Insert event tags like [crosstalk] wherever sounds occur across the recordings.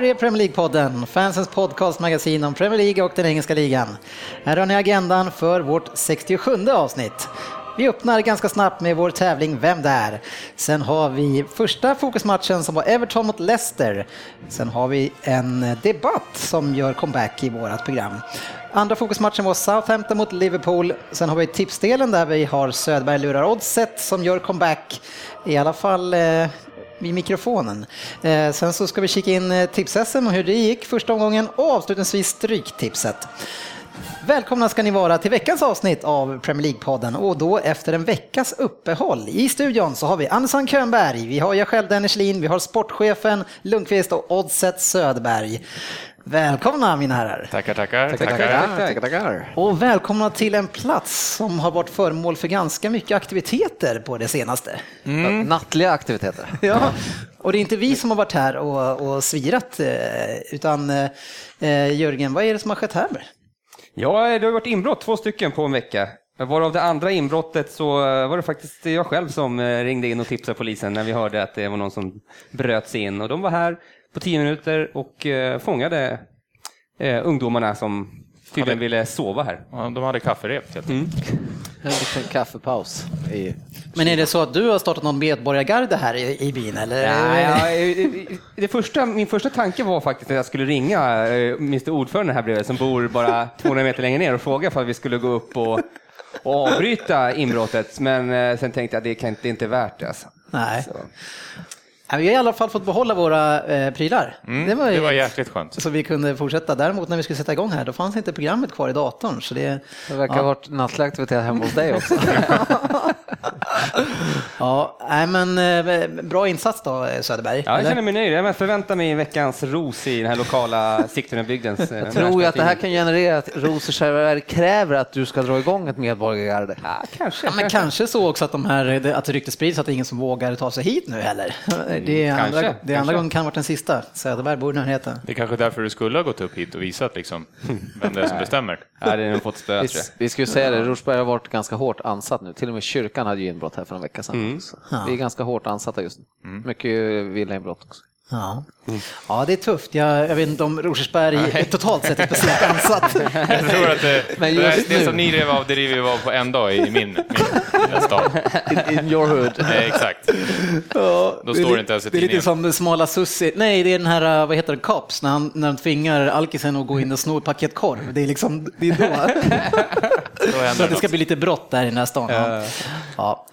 Här är Premier League-podden, fansens podcastmagasin om Premier League och den engelska ligan. Här har ni agendan för vårt 67 avsnitt. Vi öppnar ganska snabbt med vår tävling Vem där? Sen har vi första fokusmatchen som var Everton mot Leicester. Sen har vi en debatt som gör comeback i vårt program. Andra fokusmatchen var Southampton mot Liverpool. Sen har vi tipsdelen där vi har Söderberg lurar oddset som gör comeback. I alla fall eh, vid mikrofonen. Eh, sen så ska vi kika in eh, tips-SM och hur det gick första omgången och avslutningsvis Stryktipset. Välkomna ska ni vara till veckans avsnitt av Premier League-podden och då efter en veckas uppehåll. I studion så har vi Andersson Könberg, vi har jag själv Dennis Lin, vi har sportchefen Lundqvist och Oddset Söderberg. Välkomna mina herrar. Tackar, tackar. Tackar, tackar. tackar, tackar. Och välkomna till en plats som har varit föremål för ganska mycket aktiviteter på det senaste. Mm. Nattliga aktiviteter. [laughs] Ja, och det är inte vi som har varit här och, och svirat, eh, utan eh, Jörgen, vad är det som har skett här? Ja, det har varit inbrott, två stycken på en vecka. Varav det andra inbrottet så var det faktiskt jag själv som eh, ringde in och tipsade polisen när vi hörde att det var någon som bröt sig in. Och de var här på tio minuter och eh, fångade eh, ungdomarna som tydligen ville sova här. Ja, de hade kafferep. helt Mm. En liten kaffepaus. I... Men är det så att du har startat någon medborgargarde här i, i byn? Eller? Ja, ja, det första, min första tanke var faktiskt att jag skulle ringa eh, Mr Ordförande här bredvid som bor bara 200 meter längre ner och fråga för att vi skulle gå upp och, och avbryta inbrottet. Men eh, sen tänkte jag att det, kan, det är inte värt det. Alltså. Nej. Så. Ja, Vi har i alla fall fått behålla våra eh, prylar. Mm, det, var ju, det var jäkligt skönt. Så vi kunde fortsätta. Däremot när vi skulle sätta igång här, då fanns inte programmet kvar i datorn. Så det, Det verkar ha varit nattlig aktivitet hemma hos dig också. [laughs] ja, nej, men eh, bra insats då Söderberg. Ja, jag känner mig nöjd. Jag förväntar mig veckans ros i den här lokala Sigtunabygdens eh, Tror jag att det här kan generera att Rosenberg kräver att du ska dra igång ett medborgargarde. Ja, kanske. Ja, men kanske så också att, de här, att ryktet sprids att det är ingen som vågar ta sig hit nu heller. Det är kanske, andra, det är andra kanske. gången kan ha varit den sista. Söderberg bor i närheten. Det är kanske därför du skulle ha gått upp hit och visat liksom vem det är som bestämmer. Ja, det har nog fått spö, Vi, ju säga det, Rosenberg har varit ganska hårt ansatt nu. Till och med kyrkan hade ju inbrott här för en vecka sedan. Så Vi är ganska hårt ansatta just nu. Mycket villainbrott också. Ja. ja, det är tufft. Jag, jag vet inte om Rosersberg totalt sett är speciellt ansatt. [laughs] Jag tror att det, Men det, just det nu- som ni rev av, det river vi av på en dag i min, min stad. In, in your hood. [laughs] Nej, exakt. Ja, Då det är står det inte ens i Det är lite tidningen. som smala Sussi. Nej, det är den här, vad heter det, Cops, när, han, när de tvingar alkisen att gå in och sno ett paket korv. Det är liksom, det är då. [laughs] Då Så det det ska bli lite brott där i den här stan. Ja. Ja.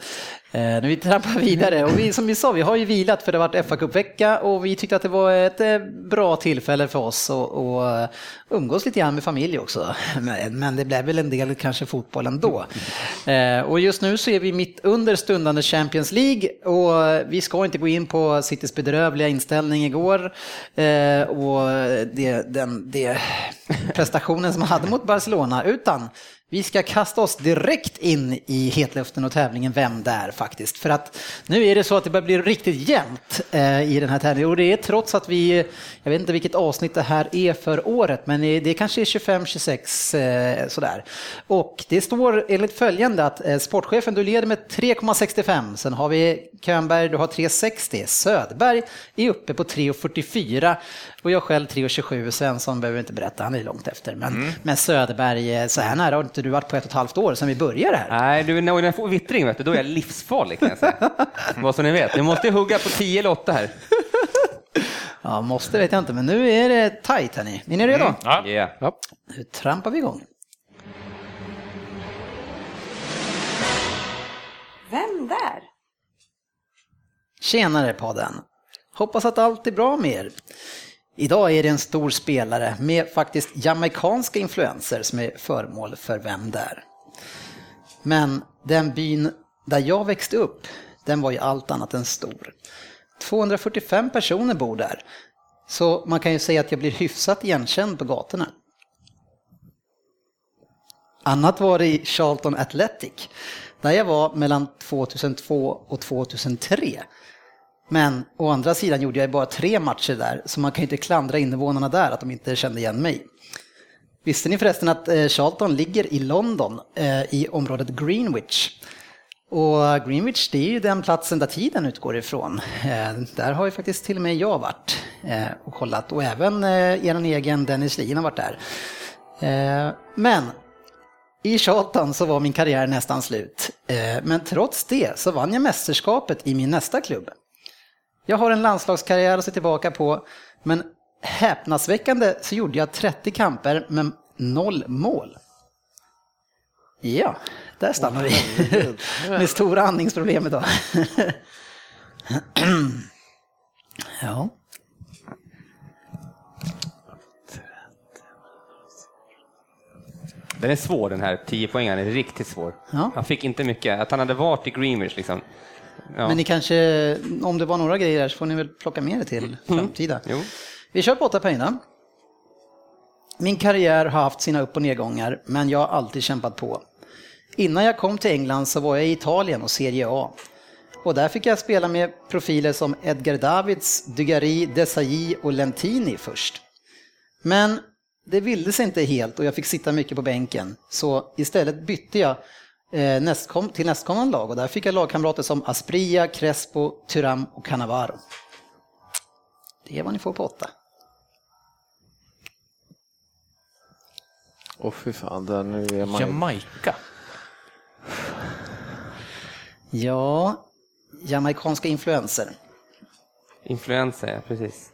Eh, vi trampar vidare och vi, som vi sa, vi har ju vilat för det har varit fa kuppvecka och vi tyckte att det var ett eh, bra tillfälle för oss att och umgås lite grann med familj också. Men, men det blev väl en del kanske fotboll ändå. Eh, och just nu så är vi mitt under stundande Champions League och vi ska inte gå in på Citys bedrövliga inställning igår eh, och det, den, det prestationen som man hade mot Barcelona utan vi ska kasta oss direkt in i hetluften och tävlingen Vem där faktiskt. För att nu är det så att det börjar bli riktigt jämnt eh, i den här tävlingen. Och det är trots att vi, jag vet inte vilket avsnitt det här är för året, men det kanske är 25-26 eh, sådär. Och det står enligt följande att eh, sportchefen, du leder med 3,65. Sen har vi Könberg, du har 3,60. Söderberg är uppe på 3,44. Och jag själv 3,27. Svensson behöver inte berätta, han är långt efter. Men, men Söderberg, eh, så här nära har inte du varit på ett och ett halvt år sedan vi började här. Nej, du, när jag får vittring, vet du, då är jag livsfarlig kan jag säga. [laughs] Vad som ni vet. Ni måste hugga på 10 eller 8 här. Ja, måste vet jag inte, men nu är det tajt hörni. Är ni redo? Ja. Yeah. Nu trampar vi igång. Vem där? Tjenare podden! Hoppas att allt är bra med er. Idag är det en stor spelare med faktiskt jamaikanska influenser som är föremål för Vem där? Men den byn där jag växte upp, den var ju allt annat än stor. 245 personer bor där. Så man kan ju säga att jag blir hyfsat igenkänd på gatorna. Annat var det i Charlton Athletic, där jag var mellan 2002 och 2003. Men å andra sidan gjorde jag bara tre matcher där, så man kan ju inte klandra invånarna där att de inte kände igen mig. Visste ni förresten att eh, Charlton ligger i London, eh, i området Greenwich? Och Greenwich, det är ju den platsen där tiden utgår ifrån. Eh, där har ju faktiskt till och med jag varit och kollat och även er egen Dennis Lien har varit där. Men i Charlton så var min karriär nästan slut. Men trots det så vann jag mästerskapet i min nästa klubb. Jag har en landslagskarriär att se tillbaka på, men häpnadsväckande så gjorde jag 30 kamper med noll mål. Ja, där stannar vi. [laughs] med stora andningsproblem idag. [clears throat] ja. Den är svår den här 10 poängen är riktigt svår. Ja. Han fick inte mycket, att han hade varit i Greenwich liksom. Ja. Men ni kanske, om det var några grejer där så får ni väl plocka med det till mm. framtida. Mm. Vi kör på åtta poäng. Min karriär har haft sina upp och nedgångar, men jag har alltid kämpat på. Innan jag kom till England så var jag i Italien och Serie A. Och där fick jag spela med profiler som Edgar Davids, Dugari, Desailly och Lentini först. Men det ville sig inte helt och jag fick sitta mycket på bänken. Så istället bytte jag nästkom, till nästkommande lag och där fick jag lagkamrater som Aspria, Crespo, Tyram och Cannavaro. Det är vad ni får på åtta. Åh oh, fy fan, där nu är man Jamaica. Ja, jamaicanska influenser. Influenser, ja precis.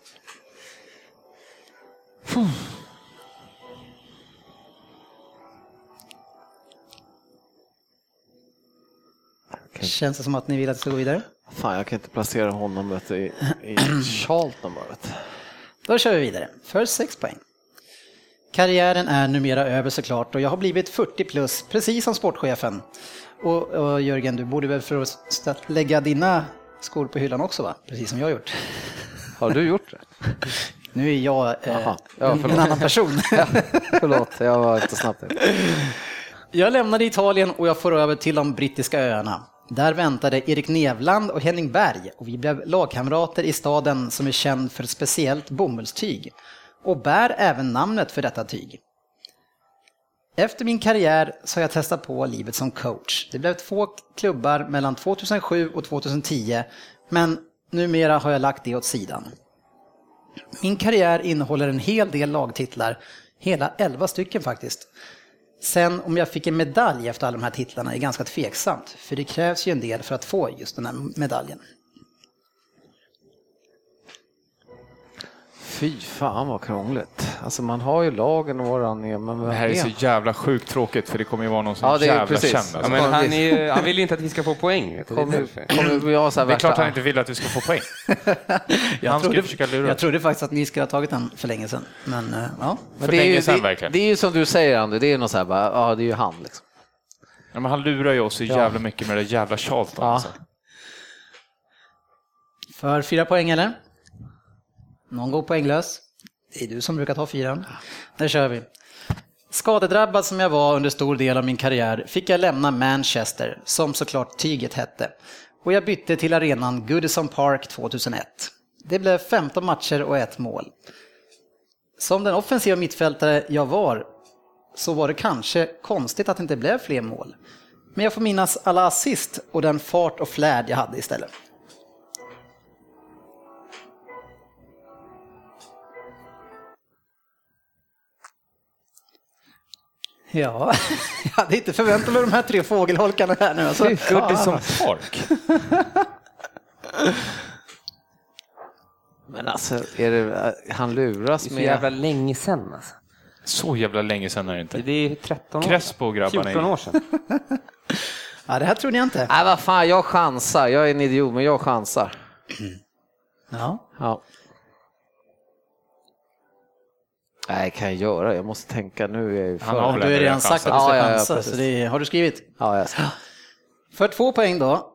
Känns det som att ni vill att det ska gå vidare? Fan, jag kan inte placera honom vet du, i, i [clears throat] Charlton bara. Då kör vi vidare. Först sex poäng. Karriären är numera över såklart och jag har blivit 40 plus, precis som sportchefen. Och, och Jörgen, du borde väl för att lägga dina skor på hyllan också va? Precis som jag har gjort. Har du gjort det? [laughs] Nu är jag eh, ja, en, annan person. [laughs] ja, förlåt, jag var inte snabb. Jag lämnade Italien och jag får över till de brittiska öarna. Där väntade Erik Nevland och Henning Berg och vi blev lagkamrater i staden som är känd för ett speciellt bomullstyg och bär även namnet för detta tyg. Efter min karriär så har jag testat på livet som coach. Det blev två klubbar mellan 2007 och 2010 men numera har jag lagt det åt sidan. Min karriär innehåller en hel del lagtitlar, hela 11 stycken faktiskt. Sen om jag fick en medalj efter alla de här titlarna är ganska tveksamt, för det krävs ju en del för att få just den här medaljen. Fy fan vad krångligt. Alltså man har ju lagen och varann är, men Det här är så jävla sjukt tråkigt för det kommer ju vara någon som ja, det är jävla precis. känd. Alltså. Ja, men han, är, han vill ju inte att vi ska få poäng. Kommer, kommer vi ha så det är klart han inte vill att du ska få poäng. [laughs] jag, han trodde, försöka lura. jag trodde faktiskt att ni skulle ha tagit den för länge sedan. Men, uh, ja. men det, är ju, sedan, det, det, är ju som du säger Andy, det är något så här bara, ja det är ju han liksom. Ja, men han lurar ju oss så jävla mycket med det jävla Charlton. Ja. Alltså. För fyra poäng eller? Någon går poänglös? Det är du som brukar ta fyran. Där kör vi. Skadedrabbad som jag var under stor del av min karriär fick jag lämna Manchester, som såklart tyget hette. Och jag bytte till arenan Goodison Park 2001. Det blev 15 matcher och ett mål. Som den offensiva mittfältare jag var så var det kanske konstigt att det inte blev fler mål. Men jag får minnas alla assist och den fart och flärd jag hade istället. Ja, [laughs] jag hade inte förväntat mig de här tre fågelholkarna här nu. Alltså. Goodison Park. [laughs] Men alltså, är det, han luras med... Det är så jävla länge sedan alltså. Så jävla länge sedan är det inte. Det är 13 år Crespo grabbarna 14 år sedan. [laughs] ja, det här trodde jag inte. Nej, vad fan, jag chansar. Jag är en idiot, men jag chansar. Ja. ja. Nej, kan jag göra? Jag måste tänka nu. Är jag för... Han har du har redan sagt att du ska ja, chansa, ja, så det, har du skrivit? Ja, jag ska. För två poäng då.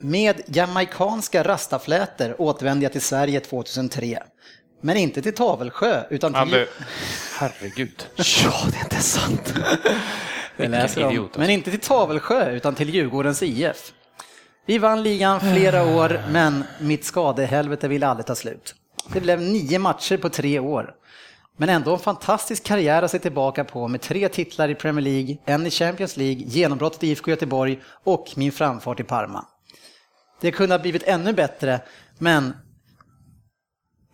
Med jamaikanska rastaflätor återvände jag till Sverige 2003. Men inte till Tavelsjö utan till... be... Herregud. [laughs] Ja, det är inte sant. [laughs] Jag läser om. idiot, alltså. Men inte till Tavelsjö utan till Djurgårdens IF. Vi vann ligan flera år, men mitt skadehelvete ville aldrig ta slut. Det blev nio matcher på tre år. Men ändå en fantastisk karriär att se tillbaka på med tre titlar i Premier League, en i Champions League, genombrottet i IFK Göteborg och min framfart i Parma. Det kunde ha blivit ännu bättre, men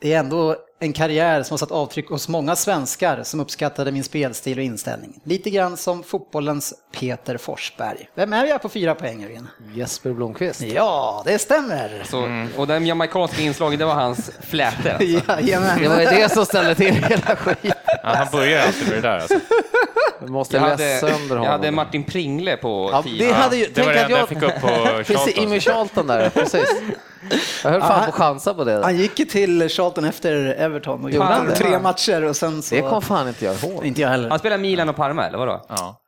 det är ändå en karriär som har satt avtryck hos många svenskar som uppskattade min spelstil och inställning. Lite grann som fotbollens Peter Forsberg. Vem är jag på fyra poäng Jörgen? Jesper Blomqvist. Ja, det stämmer. Så, och den jamaicanska inslaget, det var hans flätor. Alltså. Jajamän. Det var ju det som ställde till hela skiten. Ja, han börjar alltid med det där alltså. Vi måste Jag läsa hade, sönder jag honom. hade Martin Pringle på Ja, tio. det hade ju, Det var det jag jag... fick upp på [laughs] Charlton. Immy Charlton där, precis. Jag höll fan på att chansa på det. Han gick ju till Charlton efter Everton och Gjorde tre matcher och sen så... Det kom fan inte jag ihåg. Inte jag heller. Han spelar Milan och Parma, eller vadå? Ja.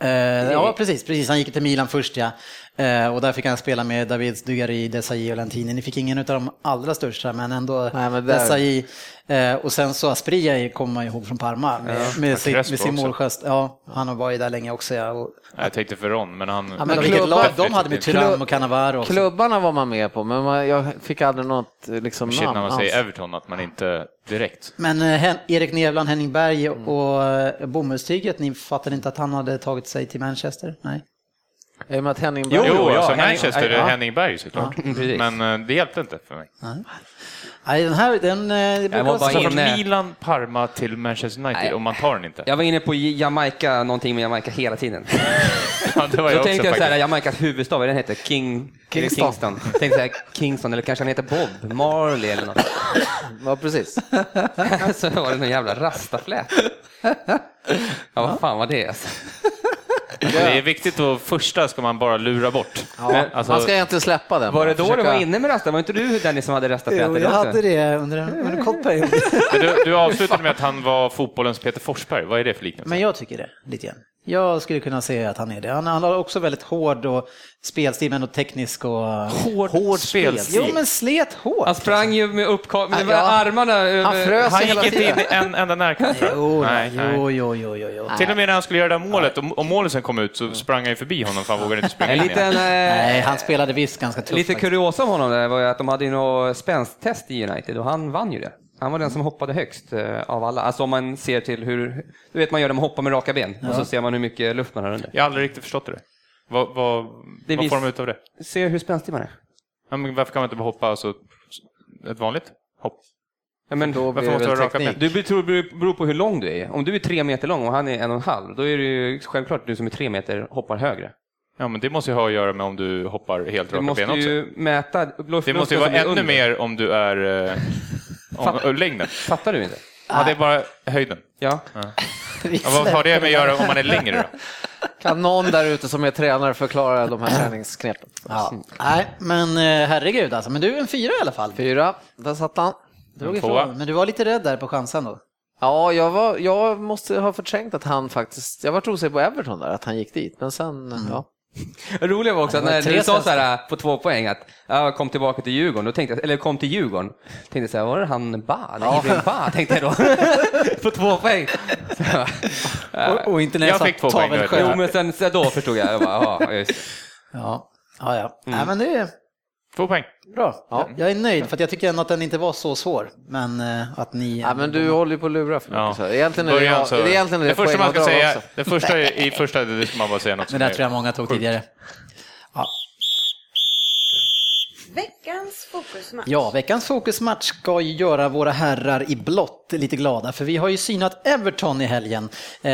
Eh, ja, precis, precis. Han gick till Milan först ja. Eh, och där fick han spela med David Dugari, Desailly och Lantini. Ni fick ingen av de allra största, men ändå Nej, men där- Desailly. Eh, och sen så Asprilla kommer man ihåg från Parma med, med, Och sin, med sin målgest. Ja, han var ju där länge också. Ja. Och, Jag tänkte för Ron, men han... ja, men vilket klubbar- lag de hade med Thuram och Cannavaro också. Klubbarna var man med på, men man, jag fick aldrig något liksom, Shit, när namn man säger. Everton, att man inte direkt... Men eh, Erik Nevland, Henning Berg Mm. och eh, bomullstyget, ni fattade inte att han hade tagit sig till Manchester? Nej. I och med att Henning Jo, Berg... jo ja, alltså Henning- Manchester, ja. Henning Berg såklart. Precis. Men eh, det hjälpte inte för mig. Nej, den här, den... eh, det brukar var bara Så från inne- Milan, Parma till Manchester United, Nej. och man tar den inte. Jag var inne på Jamaica, någonting med Jamaica hela tiden. [laughs] Ja, det var jag också tänkte jag så här. Jamaicas huvudstad, vad den heter? King, Kingston. Kingston. Kingston. Tänkte så här, Kingston, eller kanske han heter Bob Marley eller något. Ja, precis. [laughs] så var det någon jävla rastaflät. Ja, vad fan var det alltså? Det är viktigt att första ska man bara lura bort. Ja, Alltså- man ska egentligen släppa den. Var det bara. då du Försöka- var inne med rasta? Var inte du Dennis som hade rastaflätor Jo, jag hade det under en, under en kort period. Du, du avslutade med att han var fotbollens Peter Forsberg. Vad är det för liknelse? Men jag tycker det, lite grann. Jag skulle kunna säga att han är det. Han, han har också väldigt hård och spelstil, men och teknisk och... Hård, hård spelstil. Jo, men slet hårt. Han sprang ju med uppka- med Ja. armarna. Han frös Han gick inte in i en enda närkamp. Jo, nej, nej. jo, jo, jo, jo, jo. Till och med när han skulle göra det där målet, om, om målet sen kom ut så sprang han ju förbi honom för han vågade inte springa in igen. eh, Nej, han spelade visst ganska tufft. lite kuriosa om honom där var ju att de hade ju något spänst-test i United och han vann ju det. Han var den som hoppade högst eh, av alla. Alltså om man ser till hur, du vet man gör det, man hoppar med raka ben och så ser man hur mycket luft man har under. Jag har aldrig riktigt förstått det. Vad, vad, Det vad vis- får de ut av det? Se hur spänstig man är. Ja, men varför kan man inte bara hoppa alltså, ett vanligt hopp? Ja, men Då Varför måste du raka ben? Du tror det beror på hur lång du är. Om du är tre meter lång och han är en och en halv, då är det ju självklart du som är tre meter hoppar högre. Ja, men det måste ju ha att göra med om du hoppar helt Du raka måste ben också. ju mäta Det måste ju vara ännu under. mer om du är [laughs] om, längden. Fattar du inte? Ja, det är bara höjden. Ja. [laughs] Ja, vad har det med att göra om man är längre då? Kan någon där ute som är tränare förklara de här träningsknepen? Ja. Nej, men eh, herregud alltså. Men du är en fyra i alla fall. Fyra, där satt han. Drog ifrån. Men du var lite rädd där på chansen då. Ja, jag, var, jag måste ha förträngt att han faktiskt, jag var osäker på Everton där, att han gick dit, men sen, ja. Det roliga var också att när du sa så här på två poäng att jag kom tillbaka till Djurgården, då tänkte jag, eller kom till Djurgården, tänkte jag så här, var det han Ba? Ja. Ibrahim Ba, tänkte jag då. [laughs] på två poäng. Och, och inte när jag, Jag fick två poäng. Jo, men sen så då förstod jag. jag bara, ja, just. Ja, ja. ja. Nej, men det är Två poäng. bra. Ja. Jag är nöjd för att jag tycker ändå att den inte var så svår. Men eh, att ni... ja men du håller ju på att lura för mycket. Ja. Egentligen är det, Början så- det, är egentligen är det första man ska säga, också. det första i första, det ska man bara säga något Det där är tror jag många tog sjukt. tidigare. Ja. Veckans fokusmatch. Ja, veckans fokusmatch ska ju göra våra herrar i blått lite glada, för vi har ju synat Everton i helgen. Eh,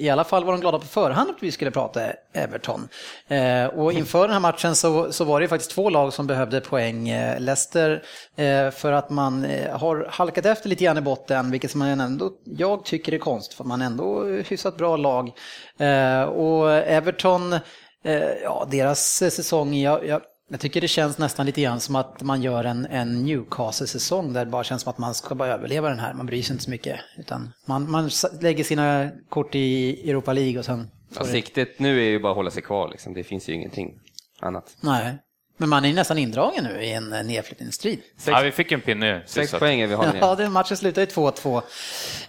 I alla fall var de glada på förhand att vi skulle prata Everton. Eh, och inför den här matchen så, så var det ju faktiskt två lag som behövde poäng. Eh, Leicester eh, för att man eh, har halkat efter lite grann i botten, vilket man ändå, jag tycker är konst, för man är ändå hyfsat bra lag. Eh, och Everton, eh, ja deras säsong, jag, jag jag tycker det känns nästan lite grann som att man gör en, en Newcastle-säsong där det bara känns som att man ska bara överleva den här. Man bryr sig inte så mycket. Utan man, man lägger sina kort i Europa League och sen... Ja, siktet nu är ju bara att hålla sig kvar, liksom. det finns ju ingenting annat. Nej. Men man är nästan indragen nu i en eh, nedflyttningsstrid. Ja, vi fick en pinne Sex poäng är vi har Ja, nu. den matchen slutar ju 2-2.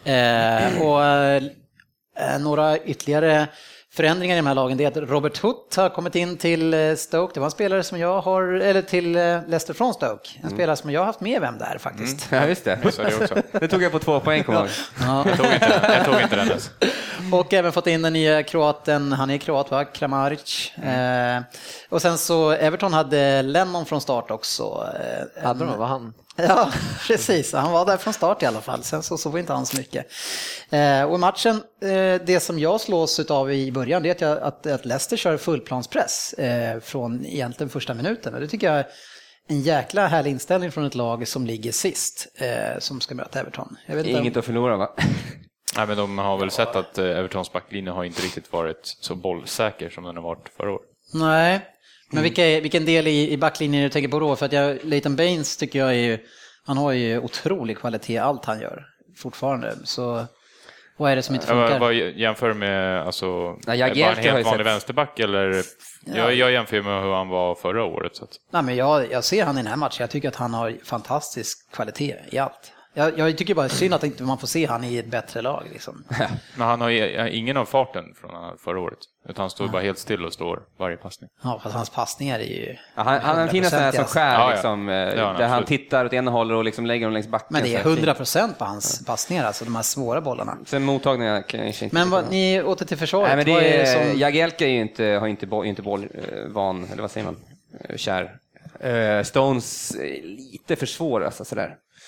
Eh, och eh, några ytterligare förändringar i de här lagen det är att Robert Hutt har kommit in till eh, Stoke. Det var en spelare som jag har, eller till eh, Leicester från Stoke. En spelare som jag har haft med vem där faktiskt. Ja, just det. [laughs] Det tog jag på två poäng, kommer jag ihåg. Jag tog inte den, jag tog inte den ens. [laughs] Och även fått in den nya kroaten, han är kroat va, Kramaric. Eh, och sen så Everton hade Lennon från start också. Eh, Hade de, var han? [laughs] Ja, precis. Han var där från start i alla fall. Sen så såg vi inte han så mycket. Eh, och i matchen, eh, det som jag slås av i början, det är att, jag, att, att Leicester kör fullplanspress eh, från egentligen första minuten. Och det tycker jag är en jäkla härlig inställning från ett lag som ligger sist, eh, som ska möta Everton. Jag vet inte om- Inget att förlora, va? [laughs] Nej, men de har väl sett att eh, Evertons backlinje har inte riktigt varit så bollsäker som den har varit förra året. Nej, men vilka, är- vilken del i, i backlinjen du tänker på då? För att jag, Leighton Baines tycker jag är ju, han har ju otrolig kvalitet i allt han gör fortfarande. Så vad är det som inte Jag funkar? vad jämför med, alltså, Nej, en har ju helt vanlig sett- vänsterback eller? Jag, jag jämför med hur han var förra året. Så att, Nej, men jag, jag ser han i den här matchen, jag tycker att han har fantastisk kvalitet i allt. Jag, jag tycker bara synd att inte man får se han i ett bättre lag. Liksom. [laughs] men han har ju- ingen av farten från förra året. Utan han står bara helt still och står varje passning. Ja, fast hans passningar är ju... Ja, han, han har en fin sån som 100%. skär, Ja, ja. liksom, eh, där han absolut. tittar åt ena hållet och liksom lägger dem längs backen. Men det är så här 100 fint. procent på hans passningar, alltså de här svåra bollarna. Sen mottagningar kanske inte... Men vad, ni åter till försvaret. Nej, men det är är, det som... Jagielka är ju inte, har inte, boll, inte bollvan, eller vad säger man, Eh, kär. Eh, Stones är lite för svår,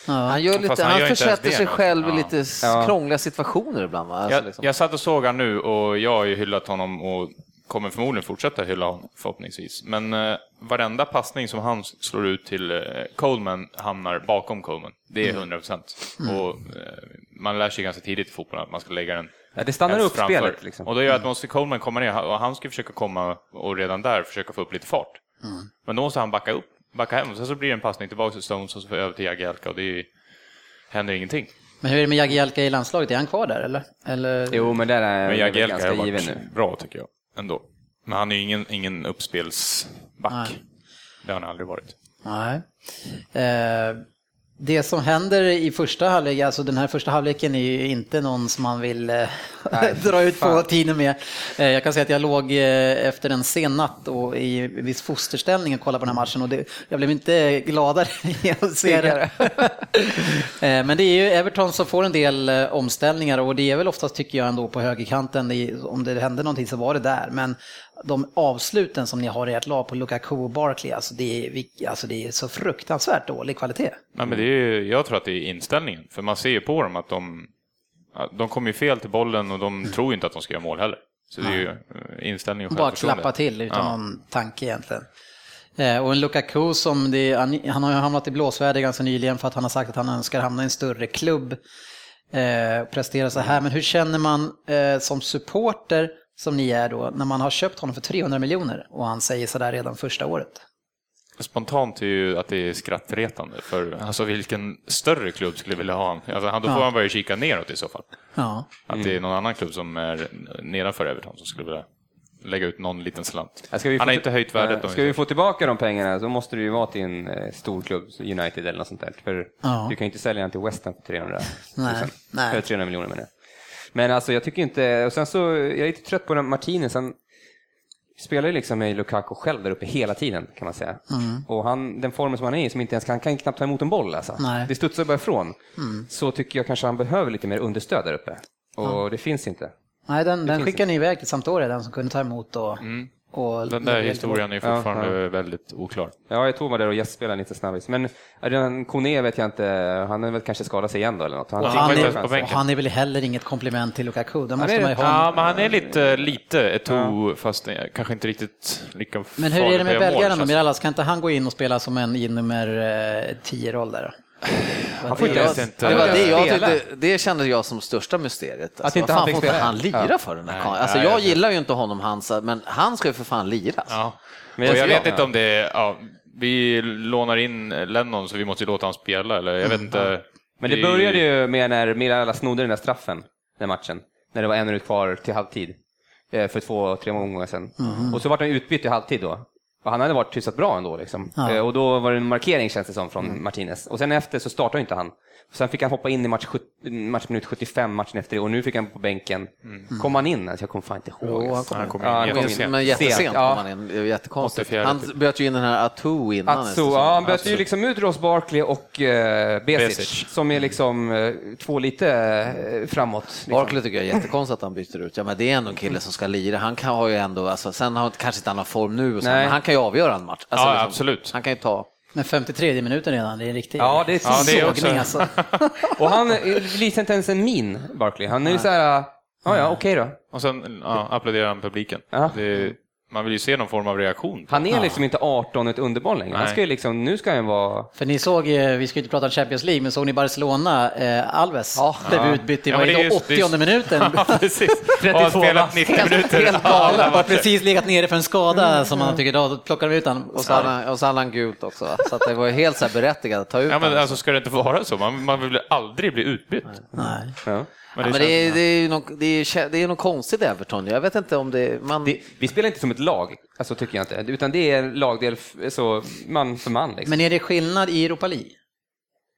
sådär. Han, gör lite, han han, försätter sig själv i Ja. lite s- Ja. krångliga situationer ibland. Va? Alltså, Jag, liksom. jag satt och såg han nu och jag har ju hyllat honom och kommer förmodligen fortsätta hylla honom förhoppningsvis. Men eh, varenda passning som han slår ut till eh, Coleman hamnar bakom Coleman. Det är 100 procent. Och eh, man lär sig ganska tidigt i fotbollen att man ska lägga den Ja, det stannar upp framför. spelet. Liksom. Och då gör att måste Coleman komma ner och han ska försöka komma och redan där försöka få upp lite fart. Men då måste han backa upp, backa hem sen så blir det en passning tillbaka till Stones och så över till Jagielka och det är, händer ingenting. Men hur är det med Jagielka i landslaget? Är han kvar där eller? eller... Jo, men där är Men jag Jagielka ganska har given nu. bra tycker jag ändå. Men han är ju ingen, ingen uppspelsback. Nej. Det har han aldrig varit. Nej. Eh, det som händer i första halvlek, alltså den här första halvleken är ju inte någon som man vill eh, [laughs] dra ut på tiden med. Eh, jag kan säga att jag låg eh, efter en sen natt och i viss fosterställning och kollade på den här matchen och det, jag blev inte gladare [laughs] att se det. [laughs] Eh, Men det är ju Everton som får en del omställningar och det är väl oftast tycker jag ändå på högerkanten, om det hände någonting så var det där. Men de avsluten som ni har i ert lag på Lukaku och Barkley, alltså det är, alltså det är så fruktansvärt dålig kvalitet. Nej, men det är, ju- jag tror att det är inställningen. För man ser ju på dem att de, de kommer ju fel till bollen och de tror ju inte att de ska göra mål heller. Så det är ju eh, inställning och Bara klappa till utan Ja. någon tanke egentligen. Eh, Och en Lukaku som, det, han, han har ju hamnat i blåsväder ganska nyligen för att han har sagt att han önskar hamna i en större klubb. Eh, prestera så här, men hur känner man eh, som supporter som ni är då, när man har köpt honom för 300 miljoner och han säger sådär redan första året? Spontant är ju att det är skrattretande. För alltså, vilken större klubb skulle vilja ha honom? Alltså, han- då får Ja. han börja kika neråt i så fall. Ja. Att det är någon annan klubb som är nedanför Everton som skulle vilja lägga ut någon liten slant. Han har till- inte höjt värdet. Ska vi få tillbaka de pengarna så måste det ju vara till en eh, stor klubb, United eller något sånt där. För Ja. du kan ju inte sälja den till West Ham för 300 Nej, nej. För 300 miljoner menar jag. Men alltså jag tycker inte, och sen så, jag är lite trött på den Martinez, han spelar ju liksom med Lukaku själv där uppe hela tiden kan man säga. Och han, den formen som han är i, som inte ens kan, kan knappt ta emot en boll alltså. Nej. Det studsar bara ifrån. Så tycker jag kanske han behöver lite mer understöd där uppe. Och det finns inte. Nej, den, den skickade ni iväg till Sampdoria, den som kunde ta emot och... och Den där historien är Ja, fortfarande väldigt oklar. Ja, jag tog mig där och gästspelade lite snabbis. Men Kone vet jag inte, han är väl kanske skadat sig igen då eller något. Han, Och han väl är- Och han är väl heller inget komplement till Lukaku, det måste är man ju ha. Ja, men han är lite, lite Eto'o, fast eh, kanske inte riktigt lika Men hur är det med belgaren då? Mirallas, ska inte han gå in och spela som en i nummer 10-roll där? Han får inte ens inte. Det, var det, jag tyckte, det kände jag som största mysteriet. Alltså, inte vad han fick får inte spela? han lira Ja. för den här Nej? Alltså nej, jag jag gillar ju inte honom, hans, men han ska ju för fan liras. Ja. Men jag jag- vet inte om det ja, vi lånar in Lennon så vi måste ju låta honom spela eller jag vet inte. Men det började ju med när Miralla snodde den där straffen, den matchen. När det var en minut kvar till halvtid. eh, För två, tre månader sedan. Och så var han utbytt i halvtid då. Och han hade varit hyfsat bra ändå. Liksom. Ja. Eh, Och då var det en markering känns det som från Mm. Martinez. Och sen efter så startade inte han. Sen fick han hoppa in i match, matchminut 75 matchen efter det och nu fick han på bänken. Kom han in? Alltså, jag kommer fan inte ihåg. Jo, han kom Han in. kom Ja, in han kom in. Men jättesent Sent, kom ja. han in. Det var jättekonstigt. 84 Han typ. böt ju in den här Atu innan. Atsu, nästan. ja, han bytte ju liksom ut Ross Barkley och eh, Besic, Besic. som är liksom eh, två lite eh, framåt. Liksom. Barkley tycker jag är jättekonstigt att han byter ut. Ja, men det är ändå en kille som ska lira. Han kan ha ju ändå, alltså, sen har kanske inte han har form nu, och så, men han kan ju avgöra en match. Alltså, Ja, absolut. Han kan ju ta. Men 53 minuten redan, det är en riktig Ja, det är Ja, det är också- sågning alltså. [laughs] Och han visar inte ens en min, Barkley. Han är ju så här, ja ja, okej då. Och sen ja, applåderar han publiken. Ja. Det, man vill ju se någon form av reaktion. Han är liksom inte 18 ett underbarn längre. Han ska ju liksom, nu ska han vara... För ni såg, vi ska ju inte prata om Champions League, men såg ni Barcelona, eh, Alves Ja. blev utbytt i Ja, just- det är 80 just- minuten. [laughs] Ja, precis. [laughs] Och har spelat 90 minuter. Helt galen. Har precis legat nere för en skada som man tycker, då plockar de ut honom. Och så hade han, gult också. Så att det var ju helt så här berättigat att ta ut Ja, men honom. alltså ska det inte vara så? Man, man vill aldrig bli utbytt. Nej. Ja. Men Ja, det men det, är, det, är något, det, är, det är något konstigt Everton. Jag vet inte om det... Man, Det, vi spelar inte som ett lag, alltså tycker jag inte. Utan det är lagdel, så man för man. Liksom. Men är det skillnad i Europa League?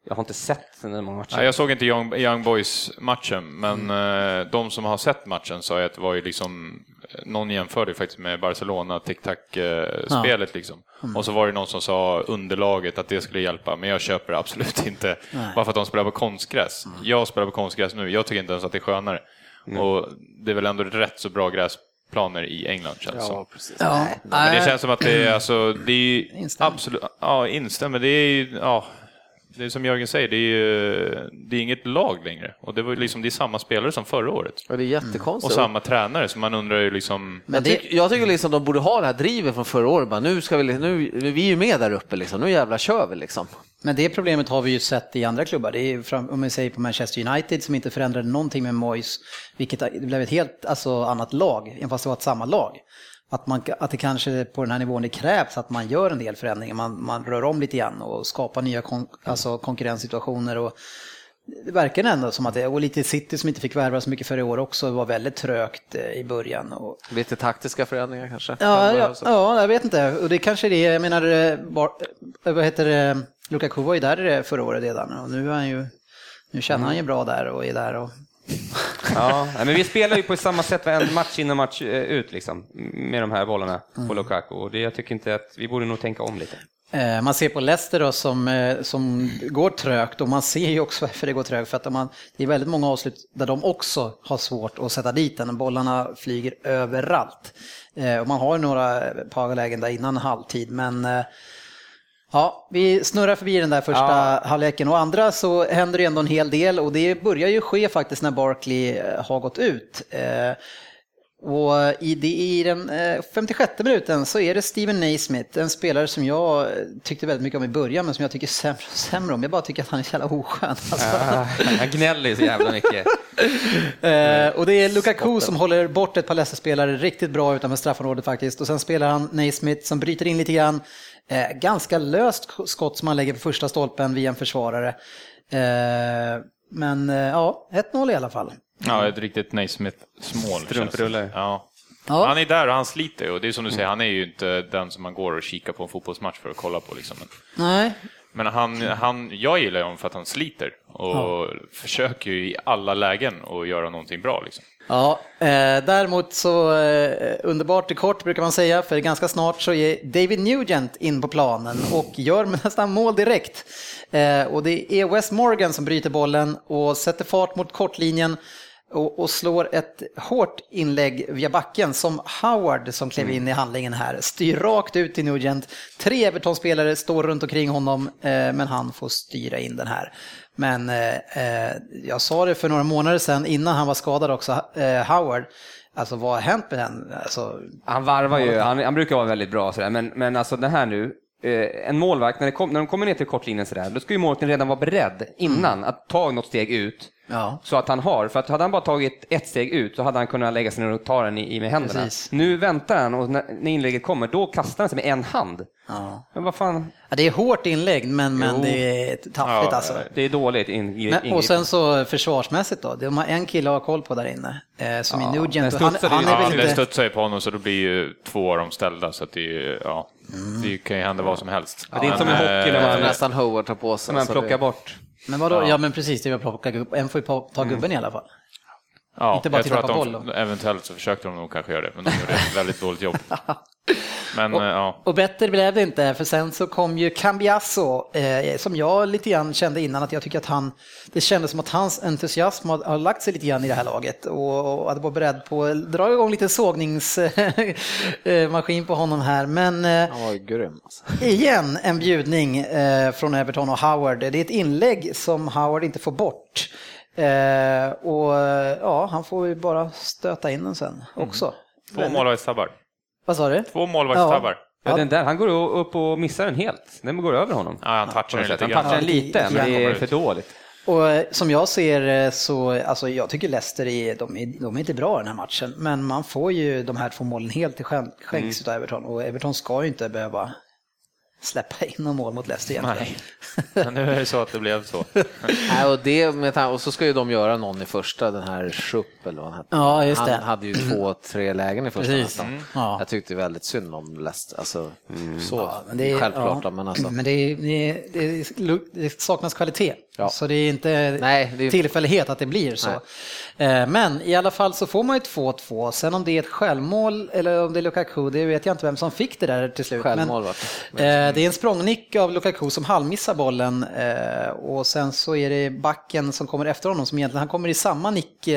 Jag har inte sett den många matcher. Ja, jag såg inte Young, Young Boys-matchen, men eh, de som har sett matchen sa ju att det var ju liksom, någon jämförde faktiskt med Barcelona, tic-tac-spelet liksom. Och så var det någon som sa underlaget, att det skulle hjälpa, men jag köper det absolut [laughs] inte. Bara för att de spelar på konstgräs. Jag spelar på konstgräs nu, jag tycker inte ens att det är skönare. Och det är väl ändå rätt så bra gräsplaner i England känns det som. precis. Ja. Men det känns som att det är, alltså, det är ju absolut, ja instämmer, det är ju, ja, det är som Jörgen säger, det är ju, det är inget lag längre. Och det var liksom, det är samma spelare som förra året. Och det är Och jättekonstigt. samma tränare, så man undrar ju liksom, Men jag, det, tycker, jag tycker liksom de borde ha det här drivet från förra året. Bara, nu ska vi, nu, vi är ju med där uppe, liksom. nu jävlar kör vi. Liksom. men det problemet har vi ju sett i andra klubbar. Det är fram, om vi säger på Manchester United som inte förändrade någonting med Moyes, vilket blev ett helt alltså, annat lag, även fast det var ett samma lag. Att, man, att det kanske på den här nivån det krävs att man gör en del förändringar, man, man rör om lite grann och skapar nya kon, alltså, konkurrenssituationer. Och, det verkar ändå som att det, och lite City som inte fick värva så mycket för i år också, var väldigt trögt eh, i början. Och, Lite taktiska förändringar kanske. Ja, ja, ja, jag vet inte. Och det kanske är det, jag menar, eh, bar, eh, vad heter det, Lukaku var ju där eh, förra året redan och nu är han ju, nu känner han ju bra där och är där och... [laughs] Ja, men vi spelar ju på samma sätt varenda match in och match eh, ut liksom, med de här bollarna Mm. på Lukaku. Och det, jag tycker inte att vi borde nog tänka om lite. Eh, Man ser på Leicester då som, eh, som går trögt och man ser ju också varför det går trögt för att har, det är väldigt många avslut där de också har svårt att sätta dit den. Bollarna flyger överallt. Och man har några par lägen där innan halvtid men Ja, vi snurrar förbi den där första Ja. halvleken och andra så händer det ändå en hel del och det börjar ju ske faktiskt när Barkley eh, har gått ut. Eh, Och i, det, i den eh, 56 minuten så är det Steven Naismith, en spelare som jag eh, tyckte väldigt mycket om i början men som jag tycker sämre och sämre om. Jag bara tycker att han är så jävla oskön. Alltså. [laughs] Han gnäller ju så jävla mycket. [laughs] Eh, och det är Lukaku som håller bort ett par Leicester-spelare riktigt bra utanför straffområdet faktiskt. Och sen spelar han Naismith som bryter in lite grann. Eh, ganska löst skott som han lägger på första stolpen via en försvarare. Eh, men eh, ja, 1-0 i alla fall. Ja, ett riktigt Naismith-smål. Strumprulle. Ja. Ja. Han är där och han sliter. Och det är som du säger, han är ju inte den som man går och kikar på en fotbollsmatch för att kolla på. Liksom. Men, Nej, men han, han, jag gillar honom för att han sliter och försöker ju i alla lägen att göra någonting bra. Liksom. Ja, eh, däremot så eh, underbart i kort brukar man säga, för ganska snart så är David Nugent in på planen och gör [laughs] nästan mål direkt. Eh, och det är Wes Morgan som bryter bollen och sätter fart mot kortlinjen och, och slår ett hårt inlägg via backen som Howard som klev in i handlingen här styr rakt ut till Nugent. Tre Everton-spelare står runt omkring honom eh, men han får styra in den här. Men eh, eh, jag sa det för några månader sedan innan han var skadad också, eh, Howard. Alltså vad har hänt med den? Alltså, Han varvar ju, han, han brukar vara väldigt bra sådär, men, men alltså det här nu, eh, en målvakt, när, kom, när de kommer ner till kortlinjen sådär, då ska ju målvakten redan vara beredd innan att ta något steg ut Ja. Så att han har, för att hade han bara tagit ett steg ut så hade han kunnat lägga sig ner och ta den i, i med händerna. Precis. Nu väntar han och när, när inlägget kommer, då kastar han sig med en hand. Ja. Men vad fan, Ja, det är hårt inlägg, men, men Jo. det är taffligt Ja, alltså. det är dåligt in, i, Men, och sen så försvarsmässigt då, de har en kille att ha koll på där inne, eh, som Ja, är den Nugent. Han, han är Ja, väl det inte... studsar ju på honom så då blir ju två av dem ställda så att det, är ja, det kan ju hända vad som helst. det är inte som i hockey när eh, man- nästan Howard ta på sig. som man plockar det- bort. Men vadå? Ja. men precis, det att plocka gubben. En får ju ta gubben i alla fall. Ja, Inte bara jag titta tror att de, boll. Eventuellt så försökte de nog kanske göra det, men de gjorde ett [laughs] väldigt dåligt jobb. [laughs] Men eh, ja, Och bättre blev det inte, för sen så kom ju Cambiasso, eh, som jag lite grann kände innan att jag tycker att han, det kändes som att hans entusiasm har, har lagt sig lite grann i det här laget och, och att vara beredd på att dra igång lite sågningsmaskin [laughs] på honom här. Men eh, Han var ju grym. Alltså. igen en bjudning eh, från Everton och Howard. Det är ett inlägg som Howard inte får bort. Eh, och eh, ja, han får ju bara stöta in den sen också. två målvaktstabbar. Vad sa du? Två målvaktstabbar. Ja, den där, han går upp och missar den helt. Den går över honom. Ja, han touchar den lite Han touchar den lite, men det är för dåligt. Och eh, som jag ser eh, så, alltså jag tycker Leicester är, de är, de är inte bra i den här matchen, men man får ju de här två målen helt till skän- skänks Mm. av Everton och Everton ska ju inte behöva släppa in någon mål mot Leicester egentligen. Men nu är det så att det blev så. [laughs] Nej, och, det med, och så ska ju de göra någon i första, den här Schupp eller vad han hette. Ja, just det. Han hade ju två, tre lägen i första Precis. nästan. Ja. Jag tyckte väldigt synd om Leicester. Alltså, så Ja, men det är- självklart, ja. då, men alltså. Men det, är, det, det saknas kvalitet. Ja. Så det är inte Nej, det är- tillfällighet att det blir så. Eh, Men i alla fall så får man ju 2-2. Sen om det är ett självmål eller om det är Lukaku, det vet jag inte vem som fick det där till slut. Självmål Men, det. eh, det är en språngnick av Lukaku som halvmissar bollen eh, och sen så är det backen som kommer efter honom som egentligen, han kommer i samma nick,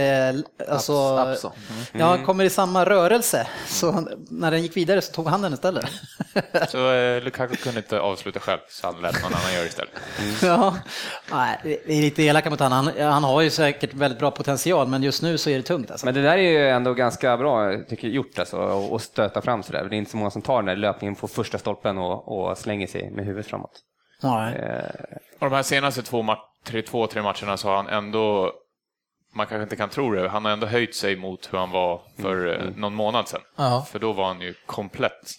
alltså, Abs- abso. ja han kommer i samma rörelse. Så när den gick vidare så tog han den istället. Så eh, Lukaku kunde inte avsluta själv, så han lät någon annan göra istället. [laughs] Ja, nej, det är lite elaka mot honom. Han, han har ju säkert väldigt bra potential, men just nu så är det tungt alltså. Men det där är ju ändå ganska bra tycker jag, gjort alltså, att- stöta fram sådär. Det är inte så många som tar den där löpningen på första stolpen och, och slänger sig med huvudet framåt. Nej. Eh, Och de här senaste två, tre, två, tre matcherna så har han ändå, man kanske inte kan tro det, han har ändå höjt sig mot hur han var för eh, någon månad sedan. Ja. För då var han ju komplett.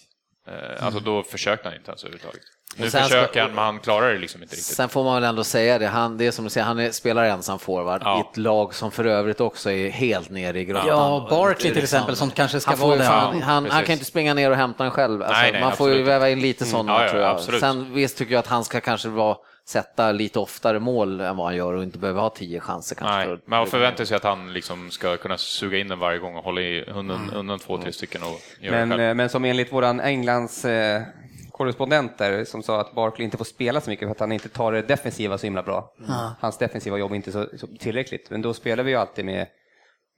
Eh, Alltså då försökte han inte ens överhuvudtaget. Nu försöker han, men han klarar det liksom inte riktigt. Sen får man väl ändå säga det, han, det är som du säger, han är, spelar ensam forward Ja. i ett lag som för övrigt också är helt nere i grottan. Ja, Barkley till exempel som kanske ska han, får vara Ja, han, han precis. kan inte springa ner och hämta den själv. Alltså, Nej, nej, man får ju absolut väva in lite sådana Ja, ja, tror jag. absolut. Sen visst tycker jag att han ska kanske vara, sätta lite oftare mål än vad han gör och inte behöver ha tio chanser kanske. Nej, för- men man förväntar sig att han liksom ska kunna suga in den varje gång och hålla i undan, undan två, tre stycken och men, eh, men som enligt våran Englands korrespondent där, som sa att Barkley inte får spela så mycket för att han inte tar det defensiva så himla bra. Hans defensiva jobb är inte så, så tillräckligt. Men då spelar vi ju alltid med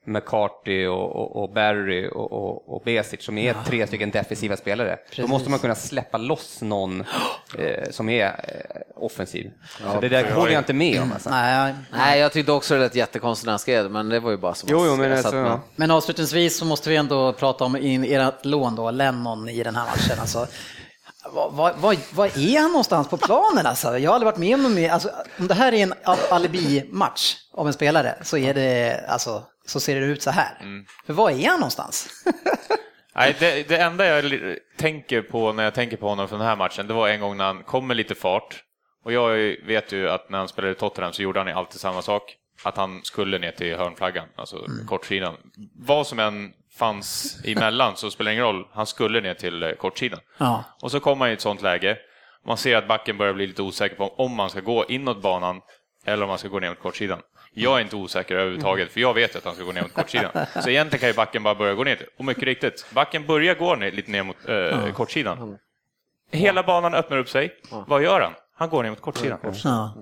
McCarthy och, och, och Barry och, och, och Besic som är tre stycken defensiva spelare. Då måste man kunna släppa loss någon eh, som är eh, offensiv. så det där håller jag inte med om. Alltså. Nej, Nej, jag tyckte också det lät jättekonstigt när han skrev men det var ju bara som Jo, jo, men så alltså, ja. Men avslutningsvis så måste vi ändå prata om in ert lån då, Lennon i den här matchen. Alltså, vad, vad, vad, vad är han någonstans på planen alltså? Jag har aldrig varit med om mer. Alltså, om det här är en alibi-match av en spelare så, är det, alltså, så ser det ut så här. För var är han någonstans? [laughs] Nej, det, det enda jag tänker på när jag tänker på honom från den här matchen, det var en gång när han kom med lite fart. Och jag vet ju att när han spelade i Tottenham så gjorde han alltid samma sak. Att han skulle ner till hörnflaggan, alltså kortsidan. Vad som än fanns emellan så spelar det ingen roll, han skulle ner till eh, kortsidan. Ja. Och så kommer han i ett sånt läge, man ser att backen börjar bli lite osäker på om man ska gå inåt banan eller om man ska gå ner mot kortsidan. Jag är inte osäker överhuvudtaget, för jag vet att han ska gå ner mot kortsidan. [laughs] Så egentligen kan ju backen bara börja gå ner. Och mycket riktigt, backen börjar gå ner, lite ner mot eh, kortsidan. Hela banan öppnar upp sig. Vad gör han? Han går ner mot kortsidan. Ja.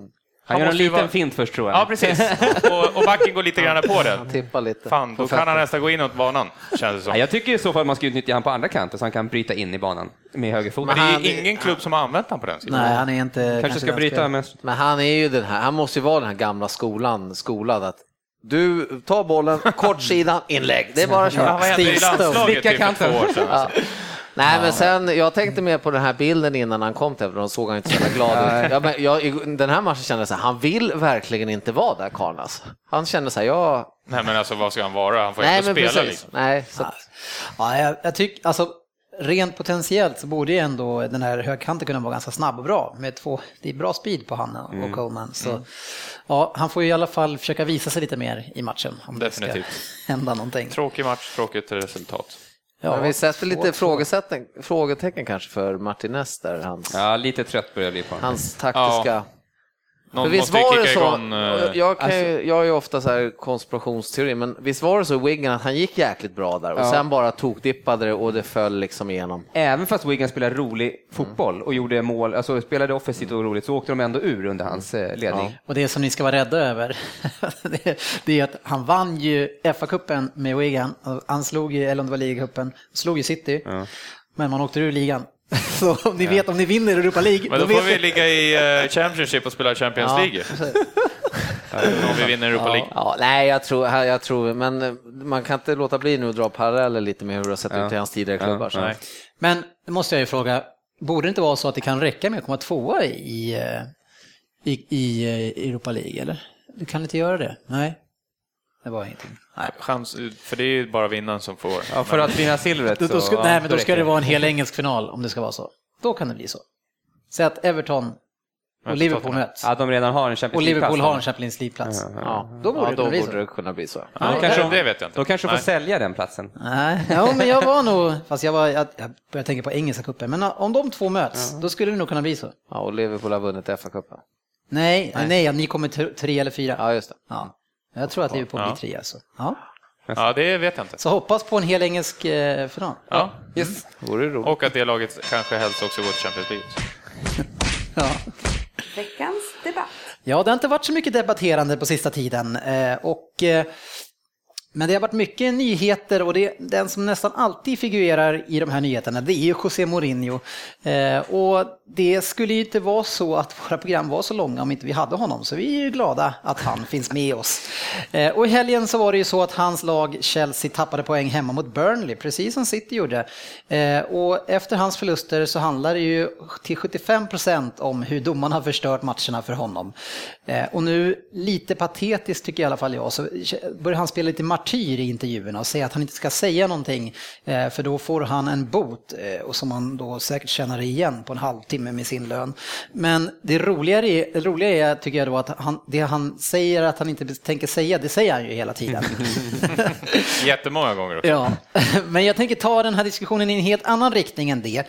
Han gör en liten vara- fint först tror jag. Ja, precis. [laughs] Och, och backen går lite grann på det. Tippa lite. Fan, då kan han nästan gå inåt banan, känns det som. Ja, jag tycker i så fall man ska utnyttja han på andra kanten så han kan bryta in i banan med högerfoten. Men det är han- ingen klubb som har använt honom på den sidan. Nej, han är inte... Kanske ska den bryta mest. Men han är ju den här, han måste ju vara den här gamla skolan, skolad att du tar bollen, kortsidan, inlägg. Det är bara att Ja, köra. vad hände i landslaget typ för två år sedan? Alltså. Nej, men sen, jag tänkte mer på den här bilden innan han kom till Everton, såg han inte så jävla glad ut. Ja, men jag, den här matchen kände jag så här, han vill verkligen inte vara där, Karl. Alltså. Han kände så här, jag... Nej men alltså vad ska han vara? Han får Nej, inte spela precis. liksom. Nej, så Ja, jag, jag tycker, alltså rent potentiellt så borde ju ändå den här högkanten kunna vara ganska snabb och bra. Med två, det är bra speed på han och Mm. Coleman. Så, ja, han får ju i alla fall försöka visa sig lite mer i matchen. Om Definitivt. det ska hända någonting. Tråkig match, tråkigt resultat. Ja, men vi sätter lite frågetecken kanske för Martinez där, hans, Ja, lite trött börjar jag bli på hans taktiska... Någon För visst var det så, igång, eh, jag, kan ju, jag är ju ofta så här konspirationsteori, men visst var det så Wigan att han gick jäkligt bra där och Ja. sen bara tokdippade det och det föll liksom igenom. Även fast Wigan spelade rolig fotboll och gjorde mål, alltså spelade offensivt och roligt, så åkte de ändå ur under hans eh, ledning. Och det som ni ska vara rädda över, [laughs] det, det är att han vann ju FA-cupen med Wigan. Han slog ju, eller om det var ligacupen, slog ju City. Men man åkte ur ligan. Så om ni vet, om ni vinner Europa League, Men då vet får vi ni- ligga i eh, Championship och spela Champions Ja, League. [laughs] Om vi vinner Europa League. Ja, nej, jag tror, jag tror, men eh, man kan inte låta bli nu att dra paralleller lite med hur det har sett Ja. ut i hans tidigare klubbar. Nej. Men det måste jag ju fråga, borde det inte vara så att det kan räcka med att komma tvåa i, eh, i, i Europa League, eller? Du kan inte göra det? Nej, det var ingenting. Nej. Chans, för det är ju bara vinnaren som får. Ja, för att vinna silvret Då, så... då ska, nej, men då ska det vara en hel engelsk final om det ska vara så. Då kan det bli så. Säg att Everton och Liverpool möts. Ja, de redan har en Champions Och Liverpool League-plats, har en Champions League-plats. Ja, Då borde ja, det då kunna bli borde så. det kunna bli så. Ja, Ja, kanske, det vet jag inte. De kanske får Nej. sälja den platsen. Nej, ja, men jag var nog, fast jag, var, jag, jag började tänka på engelska cupen, men om de två möts, då skulle det nog kunna bli så. Ja, och Liverpool har vunnit FA-cupen. Nej, nej, att ni kommer tre eller fyra. Ja, just det. Ja. Jag tror att Liverpool blir tre alltså. Ja. Ja, det vet jag inte. Så hoppas på en hel engelsk eh, final. Ja. Yes. Vore roligt. Och att det laget kanske helst också går till Champions League. [laughs] Ja. Veckans debatt. ja, det har inte varit så mycket debatterande på sista tiden. Eh, och, eh, men det har varit mycket nyheter och det, den som nästan alltid figurerar i de här nyheterna det är ju José Mourinho. Eh, och det skulle ju inte vara så att våra program var så långa om inte vi hade honom, så vi är ju glada att han finns med oss. Eh, och i helgen så var det ju så att hans lag Chelsea tappade poäng hemma mot Burnley, precis som City gjorde. Eh, och efter hans förluster så handlar det ju till 75% om hur domarna har förstört matcherna för honom. Eh, och nu, lite patetiskt tycker i alla fall jag, så börjar han spela lite match martyr i intervjuerna och säga att han inte ska säga någonting, eh, för då får han en bot eh, och som han då säkert tjänar igen på en halvtimme med sin lön. Men det roliga är, roliga är tycker jag då att han, det han säger att han inte tänker säga, det säger han ju hela tiden. [laughs] Jättemånga gånger också. Ja, [laughs] men jag tänker ta den här diskussionen i en helt annan riktning än det.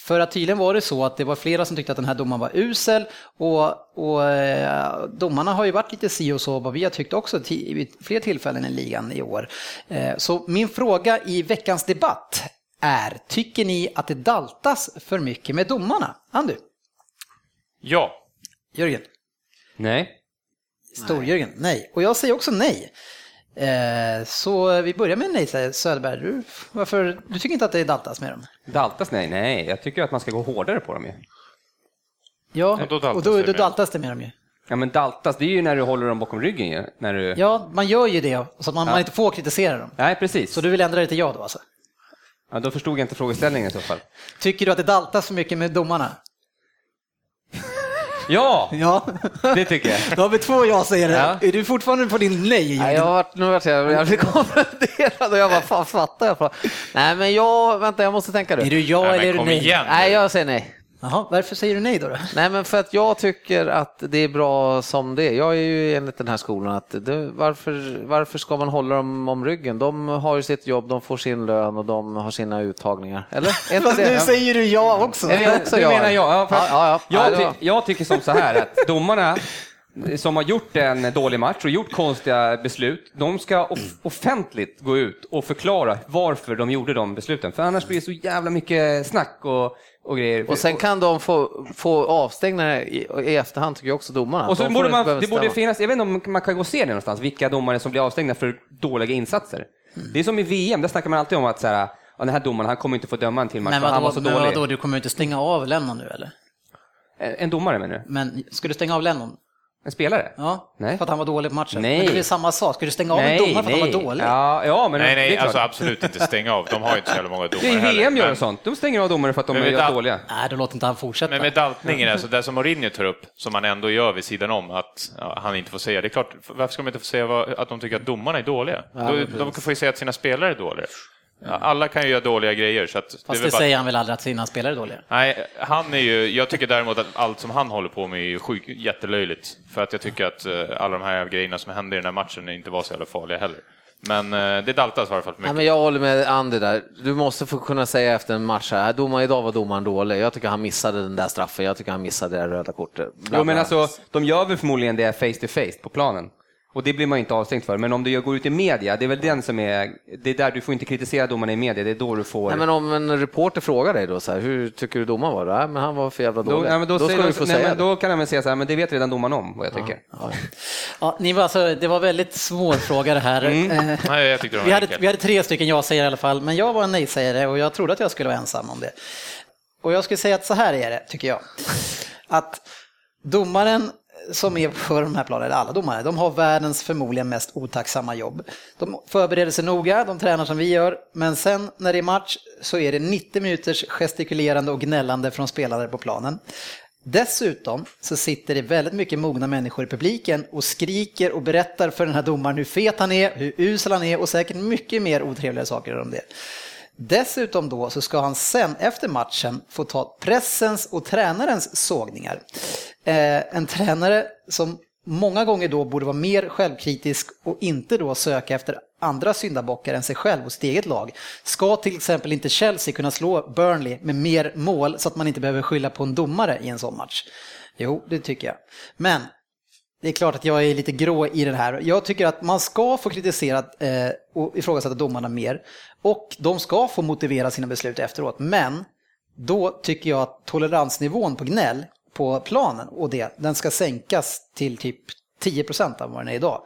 För att tydligen var det så att det var flera som tyckte att den här domaren var usel och, och eh, domarna har ju varit lite si och så vad vi har tyckt också vid fler tillfällen i ligan i år. Eh, så min fråga i veckans debatt är, tycker ni att det daltas för mycket med domarna? Andu? Ja. Jörgen? Nej. Stor-Jörgen? Nej. Och jag säger också nej. Eh, så vi börjar med nej, Söderberg. Du, varför, du tycker inte att det daltas med dem? Daltas? Nej, nej. Jag tycker att man ska gå hårdare på dem ju. Ja, Och då daltas och då, det då med. daltas det med dem ju. Ja, men daltas, det är ju när du håller dem bakom ryggen ju. När du... Ja, man gör ju det så att man, man inte får kritisera dem. Nej, precis. Så du vill ändra det till ja då alltså? Ja, då förstod jag inte frågeställningen i så fall. Tycker du att det daltas för mycket med domarna? Ja, Ja, det tycker jag. då har vi två ja säger det. Ja. Är du fortfarande på din nej? Nej, jag har varit, nu vart jag jävligt konfunderad och jag bara, fan fattar jag? Nej, men jag, vänta, jag måste tänka Är du. ja Nej, eller är du nej? igen. Nej, jag säger nej. Jaha, varför säger du nej då? då? Nej, men för att jag tycker att det är bra som det är. Jag är ju enligt den här skolan att det, varför, varför ska man hålla dem om ryggen? De har ju sitt jobb, de får sin lön och de har sina uttagningar. Eller? Fast nu säger du ja också. Är det också Du jag? menar jag? Ja, Ja, ja, ja. Jag, ty jag tycker som så här att domarna som har gjort en dålig match och gjort konstiga beslut, de ska off offentligt gå ut och förklara varför de gjorde de besluten. För annars blir det så jävla mycket snack och, och grejer. Och sen kan de få, få avstängningar i, i efterhand tycker jag också domarna. Och så De borde man, det borde finnas, jag vet inte om man kan gå och se det någonstans, vilka domare som blir avstängda för dåliga insatser. Mm. Det är som i VM, där snackar man alltid om att så här, den här domaren han kommer inte få döma en till match Men han var så men dålig. vadå, du kommer inte stänga av Lennon nu eller? En en domare menar du? Men ska du stänga av Lennon? En spelare? Ja, Nej. för att han var dålig på matchen. Nej. Men det är samma sak. Ska du stänga av en domare för att han var dålig? Ja, ja, men Nej, det är nej, alltså absolut inte stänga av. De har ju inte så jävla många domare Ja, heller. VM gör Men- de sånt. De stänger av domare för att de är du- dåliga. Nej, då låter inte han fortsätta. Men med daltningen, alltså det som Mourinho tar upp, som han ändå gör vid sidan om, att ja, han inte får säga. Det är klart, varför ska de inte få säga vad, att de tycker att domarna är dåliga? de, de får ju säga att sina spelare är dåliga. Alla kan ju göra dåliga grejer, så att... Fast är det, väl bara- säger han väl aldrig att sina spelare är dåliga? Nej, han är ju, jag tycker däremot att allt som han håller på med är ju sjukt jättelöjligt. För att jag tycker att eh, alla de här grejerna som hände i den här matchen inte var så jävla farliga heller. Men eh, det daltas i alla fall för Nej, mycket. men jag håller med Andy där. Du måste få kunna säga efter en match här, domaren idag var domaren dålig. Jag tycker han missade den där straffen, jag tycker han missade det där röda kortet. Jo, men alltså, de gör väl förmodligen det face to face på planen. Och det blir man inte avstängd för. Men om du går ut i media, det är väl den som är... Det är där du får inte kritisera domarna i media, det är då du får... Nej, men om en reporter frågar dig då, så här, hur tycker du domaren var? Nej, men han var för jävla då, dålig. ja, men då, då ska du få nej, säga men det. Då kan han väl säga så här, men det vet redan domaren om, vad jag tycker. Ja, ni var alltså, det var väldigt svår fråga det här. Eh, [laughs] Nej, jag tyckte de Vi var hade, enkelt. vi hade tre stycken ja-sägare i alla fall, men jag var en nej-sägare och jag trodde att jag skulle vara ensam om det. Och jag skulle säga att så här är det, tycker jag. Att domaren som är för de här planen, eller alla domare, de har världens förmodligen mest otacksamma jobb. De förbereder sig noga, de tränar som vi gör, men sen när det är match så är det 90 minuters gestikulerande och gnällande från spelare på planen. Dessutom så sitter det väldigt mycket mogna människor i publiken och skriker och berättar för den här domaren hur fet han är, hur usel han är och säkert mycket mer otrevliga saker om det. Dessutom då så ska han sen efter matchen få ta pressens och tränarens sågningar. Eh, en tränare som många gånger då borde vara mer självkritisk och inte då söka efter andra syndabockar än sig själv och sitt eget lag. Ska till exempel inte Chelsea kunna slå Burnley med mer mål så att man inte behöver skylla på en domare i en sån match? Jo, det tycker jag. Men det är klart att jag är lite grå i det här. Jag tycker att man ska få kritisera eh, och ifrågasätta domarna mer. Och de ska få motivera sina beslut efteråt. Men då tycker jag att toleransnivån på gnäll på planen och det, den ska sänkas till typ 10% av vad den är idag.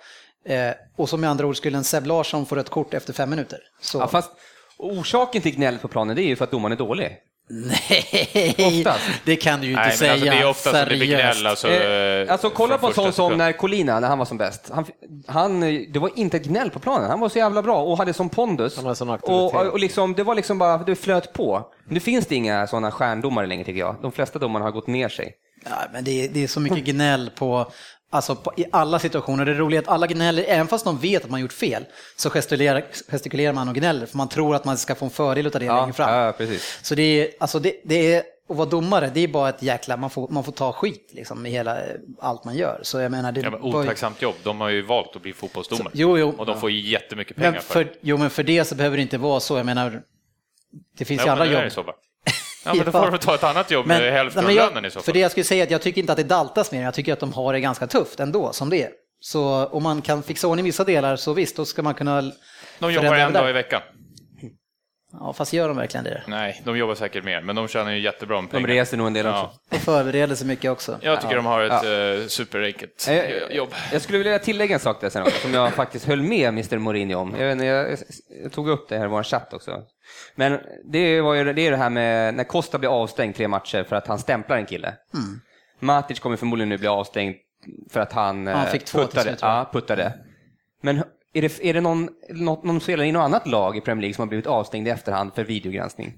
Eh, och som i andra ord skulle en Seb Larsson få rött kort efter fem minuter. Så, Ja, fast orsaken till gnäll på planen, det är ju för att domaren är dålig nej, Oftast. det kan du ju inte Nej, säga. alltså, det är ofta som det blir seriöst. gnäll. Alltså, Eh, alltså kolla på en sån som när Colina, när han var som bäst. Han, han, det var inte ett gnäll på planen, han var så jävla bra och hade sån pondus. Han hade sån och, och liksom, det var liksom bara, det flöt på. Nu finns det inga sådana stjärndomare längre tycker jag. De flesta domarna har gått ner sig. Ja, men det är, det är så mycket gnäll på, alltså på, i alla situationer. Det är roligt att alla gnäller, även fast de vet att man gjort fel, så gestikulerar, gestikulerar man och gnäller, för man tror att man ska få en fördel av det längre fram. ja, precis. Så det är, alltså det, det är, att vara domare, det är bara ett jäkla, man får, man får ta skit liksom i hela, allt man gör. Så jag menar, det Ja, men otacksamt jobb. De har ju valt att bli fotbollsdomare. Jo, jo. Och de får ju jättemycket pengar Men för för, jo, men för det så behöver det inte vara så. Jag menar, det finns Ja, ju andra men det är jobb. [laughs] Ja, men då får de ta ett annat jobb med hälften nej, av men jag, lönen i så För fall. det jag skulle säga är att jag tycker inte att det daltas mer, jag tycker att de har det ganska tufft ändå, som det är. Så om man kan fixa ordning vissa delar så visst, då ska man kunna De jobbar en dag i veckan. Ja, fast gör de verkligen det? Nej, de jobbar säkert mer, men de tjänar ju jättebra med De pengar. reser nog en del också. Ja, Och förbereder sig mycket också. jag tycker de har ett ja. superenkelt Eh, jobb. Jag skulle vilja tillägga en sak där sen också, som jag faktiskt höll med Mr Mourinho om. Jag, inte, jag, jag tog upp det här i vår chatt också. Men det, var ju, det är det här med när Costa blir avstängd tre matcher för att han stämplar en kille. Mm. Matic kommer förmodligen nu bli avstängd för att han, Han eh, fick två till puttade. slut, ja, puttade. Men är det, är det någon, någon, någon spelare i något annat lag i Premier League som har blivit avstängd i efterhand för videogranskning?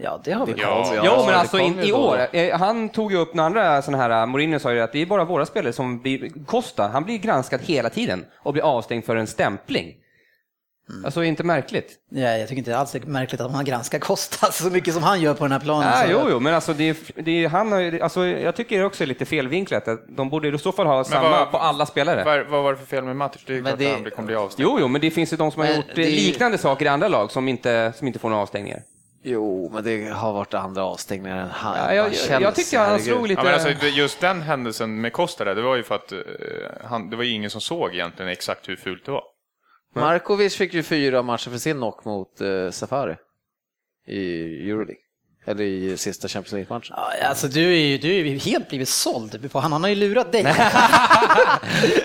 Ja, det har vi. Ja, jo, det men alltså in, i år. Eh, Han tog ju upp några andra sådana här, Mourinho sa ju att det är bara våra spelare som blir, Costa, han blir granskad hela tiden och blir avstängd för en stämpling. Mm. Alltså inte märkligt. Ja, jag tycker inte alls det är märkligt att man granskar Costa så mycket som han gör på den här planen. Så- jo, jo, men alltså, det, är- det, är- han har, alltså jag tycker också är lite felvinklat. att De borde i så fall ha samma vad- på alla spelare. Vad, vad var det för fel med Matic? Det är Men klart det- att han kommer bli avstängd. Jo, jo, men det finns ju de som har Men gjort eh, det liknande saker i andra lag som inte, som inte får några avstängningar. Jo, men det har varit andra avstängningar än han. Ja, jag, jag, jag tyckte han slog lite... Ja, men alltså, just den händelsen med Costa där, det var ju för att eh, han, det var ju ingen som såg egentligen exakt hur fult det var. Markovic fick ju fyra matcher för sin knock mot eh, Safari i Euroleague. eller i sista Champions League-matchen. Ja, alltså du är ju, du är ju helt blivit såld han, han har ju lurat dig.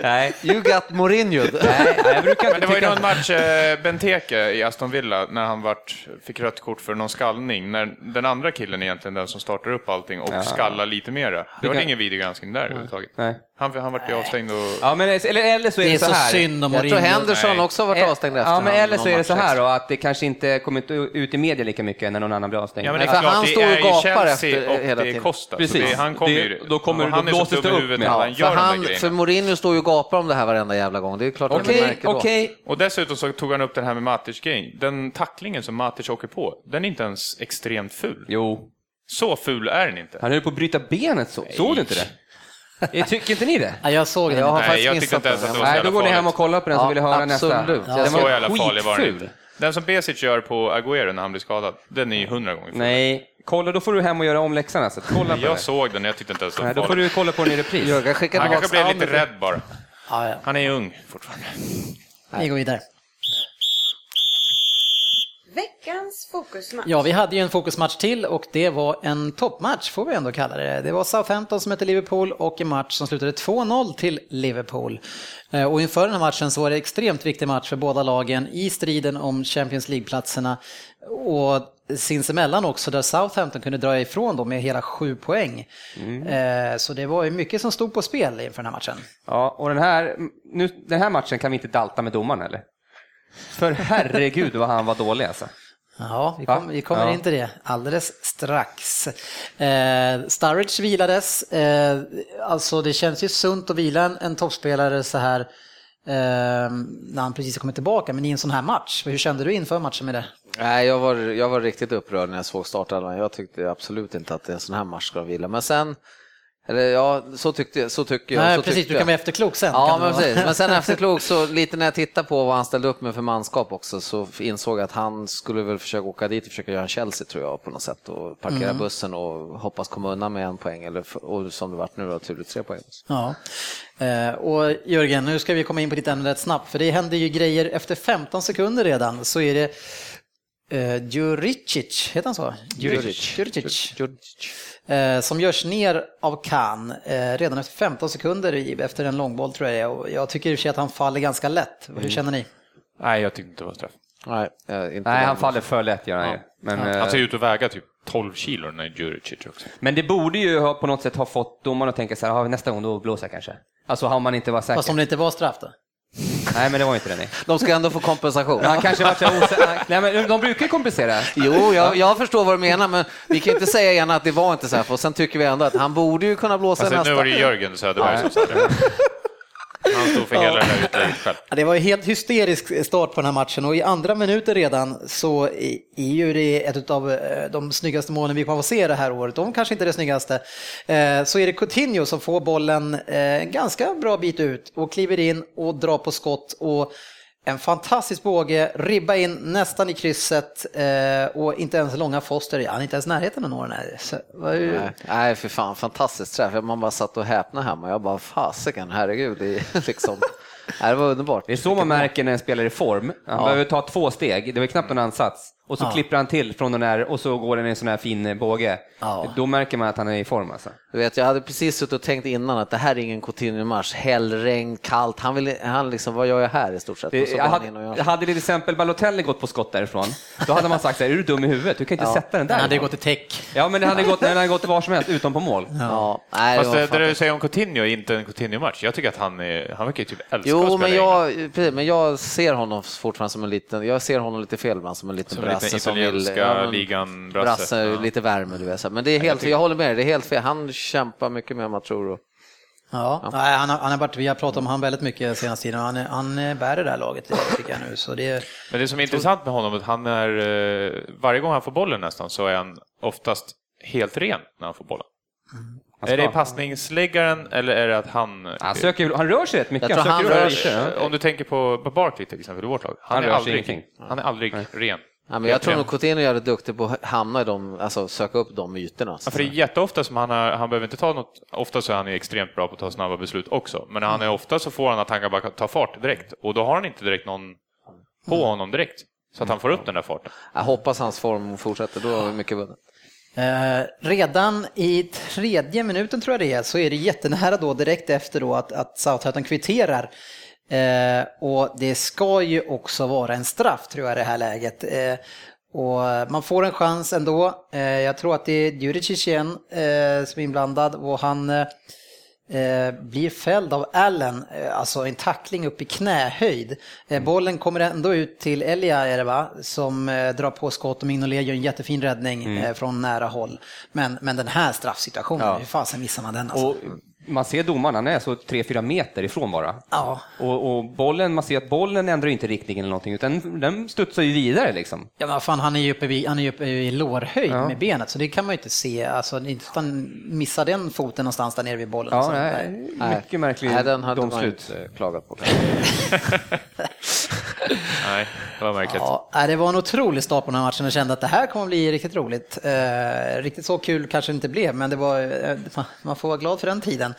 Nej. [laughs] You got Mourinho. Nej, jag brukar Men inte det var ju någon match, eh, Benteke i Aston Villa, när han vart, fick rött kort för någon skallning. När den andra killen egentligen, den som startar upp allting och skallar lite mera. Det var kan- ingen videogranskning där överhuvudtaget. Nej. Han, han vart ju avstängd och... Ja, men, eller, eller så är Det det, är så här. synd om Jag tror. Henderson Nej. också har varit avstängd efter Ja, men eller så är det så här då, att det kanske inte kommer ut i media lika mycket när någon annan blir avstängd. Ja, men det är för klart, han står och gapar efter och hela det är tiden. Costa. Precis. Så det, han kommer ju... då kommer- och han då är så blåses det upp med- Ja, han för, gör där han, för Mourinho står ju och gapar om det här varenda jävla gång. Det är klart att man märker då. okej. Och dessutom så tog han upp det här med Matic-grejen. Den tacklingen som Matic åker på, den är inte ens extremt ful. Jo, Så ful är den inte. han höll på att bryta benet så. Såg du inte det? Tycker inte ni det? Ja, jag såg det. Jag har Nej, faktiskt jag tyckte inte ens den. att det var Nej, så då jävla går ni hem farligt. och kollar på den så vill jag höra nästa. absolut. Den Ja, Så var jävla farlig var den skitful. inte. Den som Besic gör på Agüero när han blir skadad, den är ju hundra gånger ful. Nej, kolla då får du hem och göra om läxan alltså. Kolla på Jag det. såg den, jag tyckte inte ens det Nej, var då får farligt. du kolla på den i repris. Jörgen skickar Han kanske blev lite rädd bara. Ja, ja. Han är ung fortfarande. Vi går vidare. Veckans fokusmatch. Ja, vi hade ju en fokusmatch till och det var en toppmatch får vi ändå kalla det. Det var Southampton som mötte Liverpool och en match som slutade 2-0 till Liverpool. Eh, Och inför den här matchen så var det extremt viktig match för båda lagen i striden om Champions League-platserna och sinsemellan också där Southampton kunde dra ifrån dem med hela sju poäng. Eh, Så det var ju mycket som stod på spel inför den här matchen. Ja, och den här, nu, den här matchen kan vi inte dalta med domaren eller? För herregud vad han var dålig alltså. Ja, vi, kom, vi kommer Ja. in till det alldeles strax. Eh, Sturridge vilades, eh, alltså det känns ju sunt att vila en, en toppspelare så här eh, när han precis har kommit tillbaka, men i en sån här match, hur kände du inför matchen med det? Nej, jag var, jag var riktigt upprörd när jag såg startelvan. Jag tyckte absolut inte att en sån här match ska vila. Men sen, eller ja, så, tyckte, så tycker jag. Nej, så precis, tyckte du kan jag. vara efterklok sen. Ja, men precis. Men sen [laughs] efterklok så lite när jag tittar på vad han ställde upp med för manskap också så insåg jag att han skulle väl försöka åka dit och försöka göra en Chelsea tror jag på något sätt och parkera Mm. bussen och hoppas komma undan med en poäng eller och som det vart nu då turligt tre poäng. Ja. Eh, och Jörgen, nu ska vi komma in på ditt ämne rätt snabbt, för det händer ju grejer efter 15 sekunder redan, så är det eh, Djuricic, heter han så? Djuric. Djuricic. Eh, som görs ner av Kahn eh, redan efter 15 sekunder i- efter en långboll tror jag. Och jag tycker i och för sig att han faller ganska lätt. Hur känner ni? Nej, jag tyckte inte det var straff. Nej, eh, inte Nej, han faller för lätt gör han ju. Men, eh, Han ser ut att väga typ 12 kilo den här Djuricic också. men det borde ju ha, på något sätt ha fått domaren att tänka så här, "Ja, nästa gång då blåser jag kanske. Alltså har man inte varit säker. Fast om det inte var straff då? Nej, men det var inte det. Nej. De ska ändå få kompensation. Han kanske var så. [laughs] Nej, men de brukar ju kompensera. Jo, jag, jag förstår vad du menar, men vi kan ju inte säga igen att det var inte så här, för sen tycker vi ändå att han borde ju kunna blåsa Alltså, nästa. nu var det Jörgen Söderberg som sa det. [laughs] Han stod för hela det här utlägget själv. Ja, Det var ju helt hysterisk start på den här matchen och i andra minuter redan så är ju det ett av de snyggaste målen vi kommer att se det här året. De kanske inte är det snyggaste. Eh, Så är det Coutinho som får bollen eh, en ganska bra bit ut och kliver in och drar på skott och en fantastisk båge, ribba in nästan i krysset eh, och inte ens långa Foster, han är inte ens närheten att nå den här. Så, var ju... Nej, Nej, för fan, fantastiskt träff. Man bara satt och häpnade hemma. Jag bara, fasiken, herregud. Det, [laughs] liksom, Nej, det var underbart. Det är så man märker när en spelare är i form. Han behöver ta två steg, det var knappt någon ansats. Och så Ja. klipper han till från den där och så går den i en sån här fin båge. Ja. Då märker man att han är i form alltså. Du vet, jag hade precis suttit och tänkt innan att det här är ingen Coutinho-match. Hällregn, kallt. Han, vill, han liksom, vad gör jag här i stort sett? Det, jag hade, gör- hade till exempel Balotelli gått på skott därifrån, då hade man sagt så här, är du dum i huvudet? Du kan inte sätta den där. Han hade gått i täck. Ja, men den hade gått, den hade gått var som helst, utom på mål. Ja, nej, Fast det det, du säger om Coutinho är inte en Coutinho-match. Jag tycker att han, är, han verkar ju typ älska att Jo, spela men jag, precis, men jag ser honom fortfarande som en liten, jag ser honom lite fel ibland, som en liten Som en liten brasse som vill... ja, men- ligan-brasse. Brasse, Ja. lite värme, du vet. Men det är helt, jag håller med dig, det är helt fel. Han kämpar mycket mer än man tror. Och, Ja, Nej, han, har, han har varit, vi har pratat om han väldigt mycket senaste tiden och han, är- han eh, bär det där laget tycker jag nu. Så det, Men det som är intressant med honom är att han är, eh, varje gång han får bollen nästan så är han oftast helt ren när han får bollen. Han Är det ska- passningsläggaren eller är det att han... Han, söker, han rör sig rätt mycket. Jag tror han söker rör sig. ja. Om du tänker på, på Barkley till exempel i vårt lag. Han, Han är, rör sig aldrig, ingenting. han är aldrig ren. Ja, men jag tror nog. Coutinho är jävligt duktig på att hamna i dem, alltså söka upp de ytorna. Ja, för det är jätteofta som han, har, han behöver inte ta något, ofta så är han extremt bra på att ta snabba beslut också, men han är ofta så får han att han kan bara ta fart direkt och då har han inte direkt någon på honom direkt. Så att han får upp den där farten. Jag hoppas hans form fortsätter, då har vi mycket vunnet. Eh, redan i tredje minuten tror jag det är, så är det jättenära då direkt efter då att, att Southampton kvitterar. Eh, och det ska ju också vara en straff tror jag i det här läget. Eh, och man får en chans ändå. Eh, jag tror att det är Djuricic igen eh, som är inblandad och han eh, Eh, blir fälld av Allen, alltså en tackling upp i knähöjd. Bollen kommer ändå ut till Elia är det va, som drar på skott och Mignolet gör en jättefin räddning mm. från nära håll. Men, men den här straffsituationen, ja. hur fasen missar man den alltså? Och man ser domaren, han är så 3-4 meter ifrån bara. Ja. Och, och, bollen, man ser att bollen ändrar inte riktning eller någonting, utan den studsar ju vidare liksom. Ja men fan, han är ju uppe, vid, han är uppe i lårhöjd ja. med benet, så det kan man ju inte se. Alltså, inte han missar den foten någonstans där nere vid bollen. Ja, nej, nej. mycket märkligt Nej, den hade man inte klagat på. [laughs] [laughs] nej, det var märkligt. Ja, det var en otrolig start på den här matchen och kände att det här kommer att bli riktigt roligt. Eh, riktigt så kul kanske det inte blev, men det var, eh, man får vara glad för den tiden.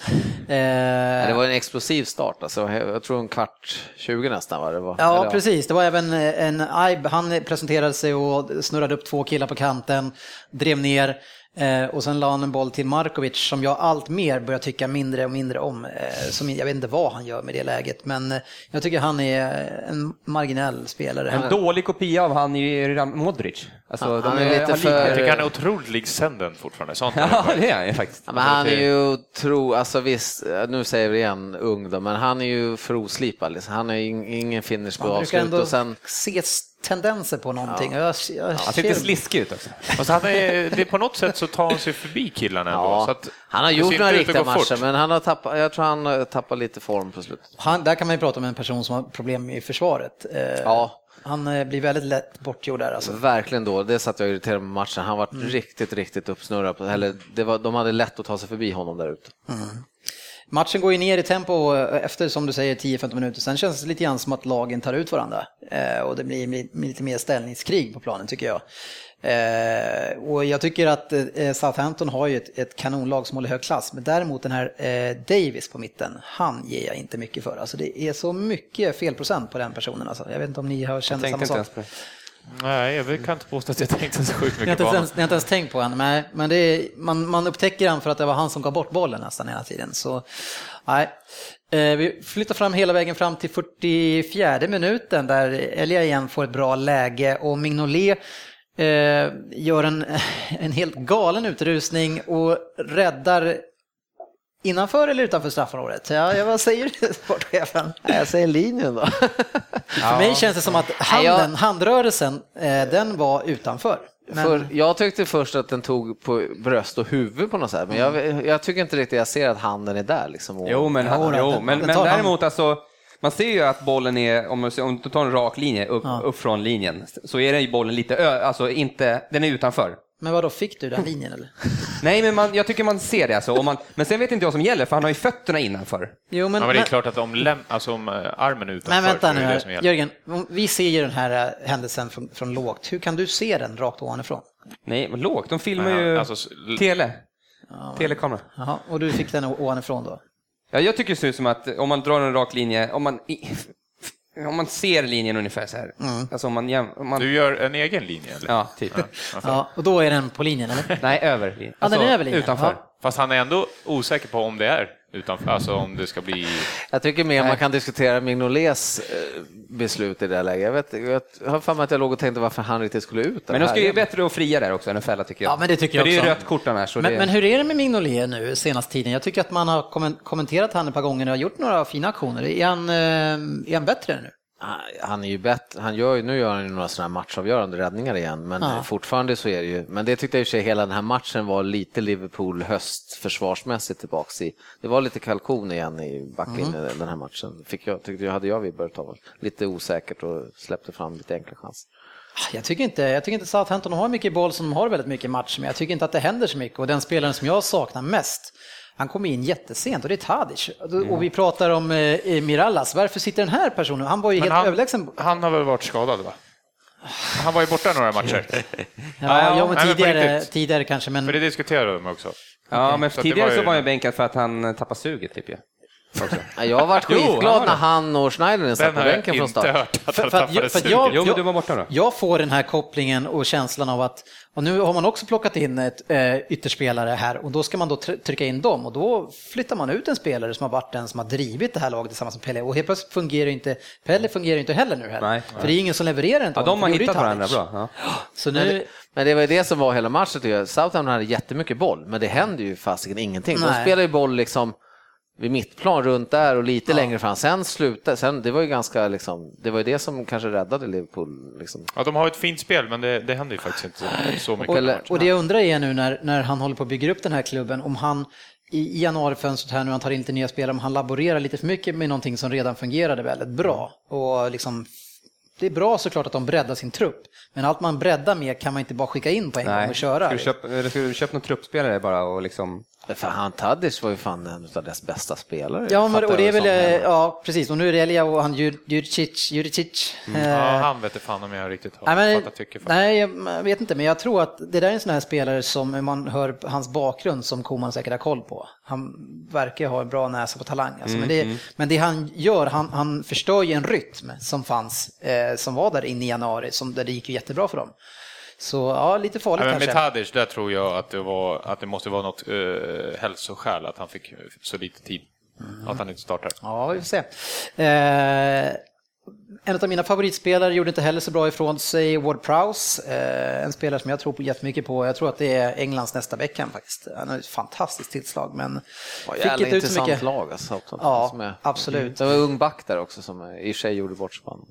Eh, det var en explosiv start, alltså, jag tror en kvart 20 nästan var det var. Ja, Eller, precis. Det var även en Aib, han presenterade sig och snurrade upp två killar på kanten, drev ner. Eh, och sen la han en boll till Markovic som jag allt mer börjar tycka mindre och mindre om. Eh, som, jag vet inte vad han gör med det läget, men eh, jag tycker han är en marginell spelare. En dålig kopia av han i Modric. Alltså, ja, han är, är lite för... Jag tycker han är otroligt lik Senden fortfarande. Sånt ja, det är han faktiskt. Ja, men han är ju, tro, alltså visst, nu säger vi igen ung då, men han är ju för oslipad. Liksom. Han är ingen finish på avslut. och sen... ses tendenser på någonting. Ja. Jag, jag han ser lite sliskig ut också. Och så han är, det, på något sätt så tar han sig förbi killarna ändå. Ja. Så att, han har gjort några riktiga matcher, men han har tappat, jag tror han tappar lite form på slutet. Han, där kan man ju prata om en person som har problem i försvaret. Eh, ja. Han eh, blir väldigt lätt bortgjord där. Alltså. Verkligen då, det satt jag irriterad med matchen. Han var mm. riktigt, riktigt uppsnurrad. Eller det var, de hade lätt att ta sig förbi honom där ute. Mm. Matchen går ju ner i tempo eh, efter, som du säger, 10-15 minuter. Sen känns det lite grann som att lagen tar ut varandra. Eh, och det blir lite mer ställningskrig på planen tycker jag. Eh, och jag tycker att eh, Southampton har ju ett, ett, kanonlag som håller hög klass. Men däremot den här eh, Davis på mitten, han ger jag inte mycket för. Alltså det är så mycket felprocent på den personen. Alltså. Jag vet inte om ni har känt samma sak. Nej, jag kan inte påstå att jag tänkte så sjukt mycket på honom. Jag har inte ens tänkt på honom, nej, men det är, man, man upptäcker han för att det var han som gav bort bollen nästan hela tiden. Så, nej. Eh, vi flyttar fram hela vägen fram till 44 minuten där Elia igen får ett bra läge och Mignolet eh, gör en, [laughs] en helt galen utrusning och räddar Innanför eller utanför straffområdet? Ja, vad säger [laughs] sportchefen? Jag säger linjen då. För mig känns det som att handen, handrörelsen, eh, den var utanför. Men... För, jag tyckte först att den tog på bröst och huvud på något sätt, men jag, jag tycker inte riktigt jag ser att handen är där. Liksom, och... Jo, men, ja, jo, men, men däremot alltså, man ser ju att bollen är, om, om du tar en rak linje upp, ja. upp från linjen, så är den bollen lite, ö, alltså inte, den är utanför. Men vad då fick du den linjen eller? [laughs] Nej, men man, jag tycker man ser det. Alltså, man, men sen vet inte jag vad som gäller, för han har ju fötterna innanför. Jo, men, ja, men det är klart att om, lem, alltså, om uh, armen är utanför Men vänta nu, här, Jörgen, vi ser ju den här uh, händelsen från, från lågt. Hur kan du se den rakt ovanifrån? Nej, men lågt? De filmar ja, ju alltså, tele. Ja, Telekamera. Jaha, och du fick den ovanifrån då? Ja, jag tycker det ser ut som att om man drar en rak linje, om man om man ser linjen ungefär så här. Mm. Alltså om man, om man... Du gör en egen linje? Eller? Ja, typ. Ja, ja, och då är den på linjen, eller? Nej, över linjen. Alltså, ja, den är över linjen. Utanför. Ja. Fast han är ändå osäker på om det är utanför, alltså om det ska bli... Jag tycker mer Nej. man kan diskutera Mignolets eh, beslut i det här läget. Jag, vet, jag har för mig att jag låg och tänkte varför han riktigt skulle ut. Men de ska ju bättre att fria där också än att fälla tycker jag. Ja, men det tycker jag För också. det är rött kort annars. Men, det... men, hur är det med Mignolet nu senaste tiden? Jag tycker att man har kommenterat han ett par gånger och gjort några fina aktioner. Är han, eh, är han bättre nu? Han är ju bättre, han gör, nu gör han ju några sådana här matchavgörande räddningar igen, men ja. fortfarande så är det ju, men det tyckte jag i och för sig hela den här matchen var lite Liverpool höst försvarsmässigt tillbaks i. Det var lite kalkon igen i backlinjen mm. den här matchen, fick jag, tyckte jag, hade jag vibbar av. Lite osäkert och släppte fram lite enkla chanser. Jag tycker inte, jag tycker inte Southampton har mycket boll som de har väldigt mycket match, men jag tycker inte att det händer så mycket och den spelaren som jag saknar mest han kommer in jättesent och det är Tadic. Mm. Och vi pratar om eh, Mirallas. Varför sitter den här personen? Han var ju Men helt han, överlägsen. Han har väl varit skadad va? Han var ju borta några matcher. [laughs] ja, ja, ja, men tidigare, tidigare kanske. Men... För det diskuterade de också. Ja, okay. men så tidigare var ju... så var han bänkad för att han tappade suget typ. Ja. Också. [laughs] Ja, Jag har varit skitglad när han och Schneiderlin satt Den på jag bänken från start. hört att För- för att- tappade för att jag- Jo, men du var borta då. Jag får den här kopplingen och känslan av att, och nu har man också plockat in ett eh, ytterspelare här och då ska man då tr- trycka in dem och då flyttar man ut en spelare som har varit den som har drivit det här laget tillsammans med Pelle och helt plötsligt fungerar inte, Pelle fungerar inte heller nu heller. Nej. För det är ingen som levererar inte Ja, de har hittat varandra bra. Ja. [gasps] Så Men nu, det, men det var ju det som var hela matchen tycker jag. Southampton hade jättemycket boll, men det händer ju fasiken ingenting. De Nej. spelar ju boll liksom vid mittplan runt där och lite längre fram. Sen slutade, sen, det var ju ganska liksom, det var ju det som kanske räddade Liverpool. Liksom. Ja, de har ett fint spel, men det, det händer ju faktiskt inte så mycket. och, Eller- och det jag undrar är nu när, när han håller på att bygga upp den här klubben, om han i januarifönstret här nu, han tar in lite nya spelare, om han laborerar lite för mycket med någonting som redan fungerade väldigt bra. Och liksom, det är bra såklart att de breddar sin trupp, men allt man breddar med kan man inte bara skicka in på en gång och köra. Ska du köpa, eller ska du köpa någon truppspelare bara och liksom... För han Tadic var ju fan en av deras bästa spelare. Ja, men, och det är väl, eh, ja precis, och nu är det Elia och han Jur- Juricic, Juricic. Ja, eh, han vet inte fan om jag riktigt har Nej, men, fattat tycke för. nej, jag vet inte, men jag tror att det där är en sån här spelare som om man hör hans bakgrund som Koman säkert har koll på. Han verkar ha en bra näsa på talang. Alltså, men, det, men det han gör, han, han förstör ju en rytm som fanns, eh, som var där inne i januari, som, där det gick ju jättebra för dem. Så ja, lite farligt Nej, men med kanske. Tadic, där tror jag att det, var, att det måste vara något uh, hälsoskäl, att han fick så lite tid. Att han inte startar. Ja, vi får se. Eh, en av mina favoritspelare gjorde inte heller så bra ifrån sig, Ward Prowse. Eh, en spelare som jag tror på jättemycket på. Jag tror att det är Englands nästa Beckham faktiskt. Han har ett fantastiskt tillslag men Ja, fick inte ut så mycket. lag alltså. Ja, är- absolut. Det var ung back där också som i sig gjorde bort spann.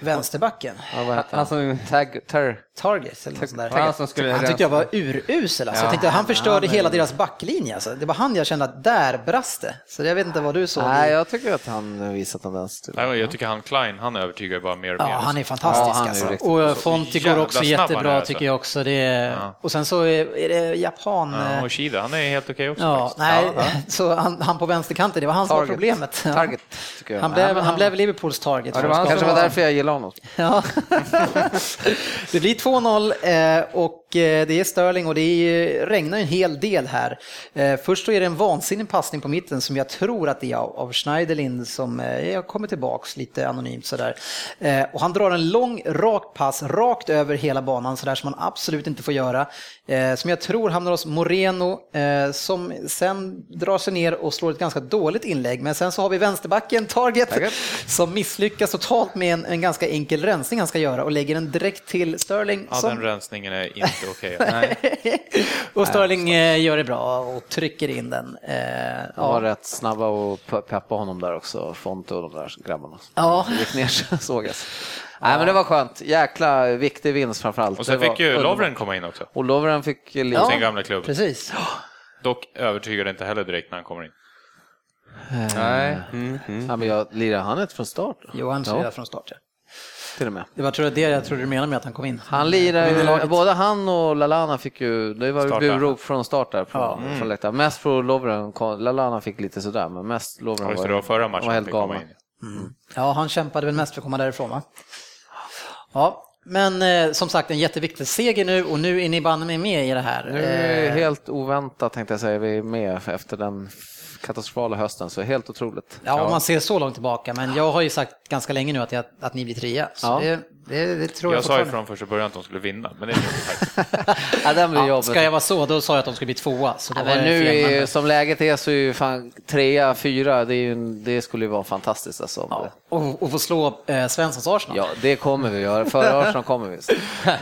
Vänsterbacken, Ja, vad heter Han han? som- Tag, ter, Target eller något sånt där. Ja, som skulle Han tyckte jag var urusel alltså. Jag tänkte han förstörde hela deras backlinje alltså. Det var han jag kände att där brast det. Så jag vet inte vad du såg. Nej, jag tycker att han visar tendens till Nej, Jag tycker han Klein, han övertygar bara mer och mer. Ja, han är fantastisk Ja, han är alltså. riktigt Och Fonti går också jättebra alltså. tycker jag också. Det är... Och sen så är, det japan... Ja, eh, och Shida, han är helt okej också Ja, nej, [laughs] så han, han på vänsterkanten, det var han som var problemet. Ja. [laughs] Target, tycker jag. Han blev, han han- blev Liverpools target. det var han Kanske var därför jag gillar honom. Ja. [laughs] det blir 2-0 eh, och det är Sterling och det regnar en hel del här. Eh, först så är det en vansinnig passning på mitten som jag tror att det är av, Schneiderlin som eh, kommer tillbaks lite anonymt sådär. Eh, och han drar en lång rak pass rakt över hela banan sådär som man absolut inte får göra. Eh, som jag tror hamnar hos Moreno eh, som sen drar sig ner och slår ett ganska dåligt inlägg. Men sen så har vi vänsterbacken, Target, Target. som misslyckas totalt med en, en ganska enkel rensning han ska göra och lägger den direkt till Sterling. Ja, som, den rensningen är inte okej. [laughs] och Sterling eh, gör det bra och trycker in den. Eh, De var ja. rätt snabba och pe- peppa honom där också, Fonte och de där grabbarna. Ja. Gick ner [laughs] sågas. Nej men det var skönt, jäkla viktig vinst framförallt. Och sen Det fick ju. Lovren komma in också. Och Lovren fick lite... Ja. Sin gamla klubb. Precis. [gasps] Dock övertygade inte heller direkt när han kommer in. Nej. Mm, mm. Ja, men jag lirar han inte från start? Johan Ja. ja. från start. ja. Till och med. Det var tror jag det jag trodde du menade med att han kom in. Han lirar både han och Lalana fick ju, det var ju burop från start där från, från läktaren. Mest för Lovren, Lalana fick lite sådär, men mest Lovren Ja, just det, var förra matchen var han helt galna. in. Ja, han kämpade väl mest för att komma därifrån va? Ja, men eh, som sagt en jätteviktig seger nu och nu är ni banne mig med i det här. Nu Eh, helt oväntat tänkte jag säga, vi är med efter den katastrofala hösten, så helt otroligt. Ja, om man ser så långt tillbaka, men jag har ju sagt ganska länge nu att, jag, att ni blir trea. Så Ja. det, det, det tror jag, Jag sa ju från första början att de skulle vinna, men det är. [laughs] Ja, blir Ja, ska jag vara så, då sa jag att de skulle bli tvåa. Så Ja, men nu är, som läget är så är ju fan trea, fyra, det, är ju, en- det skulle ju vara fantastiskt alltså. Ja, och, och få slå eh, Svenssons Arsenal. Ja, det kommer vi göra. Före [laughs] Arsenal kommer vi.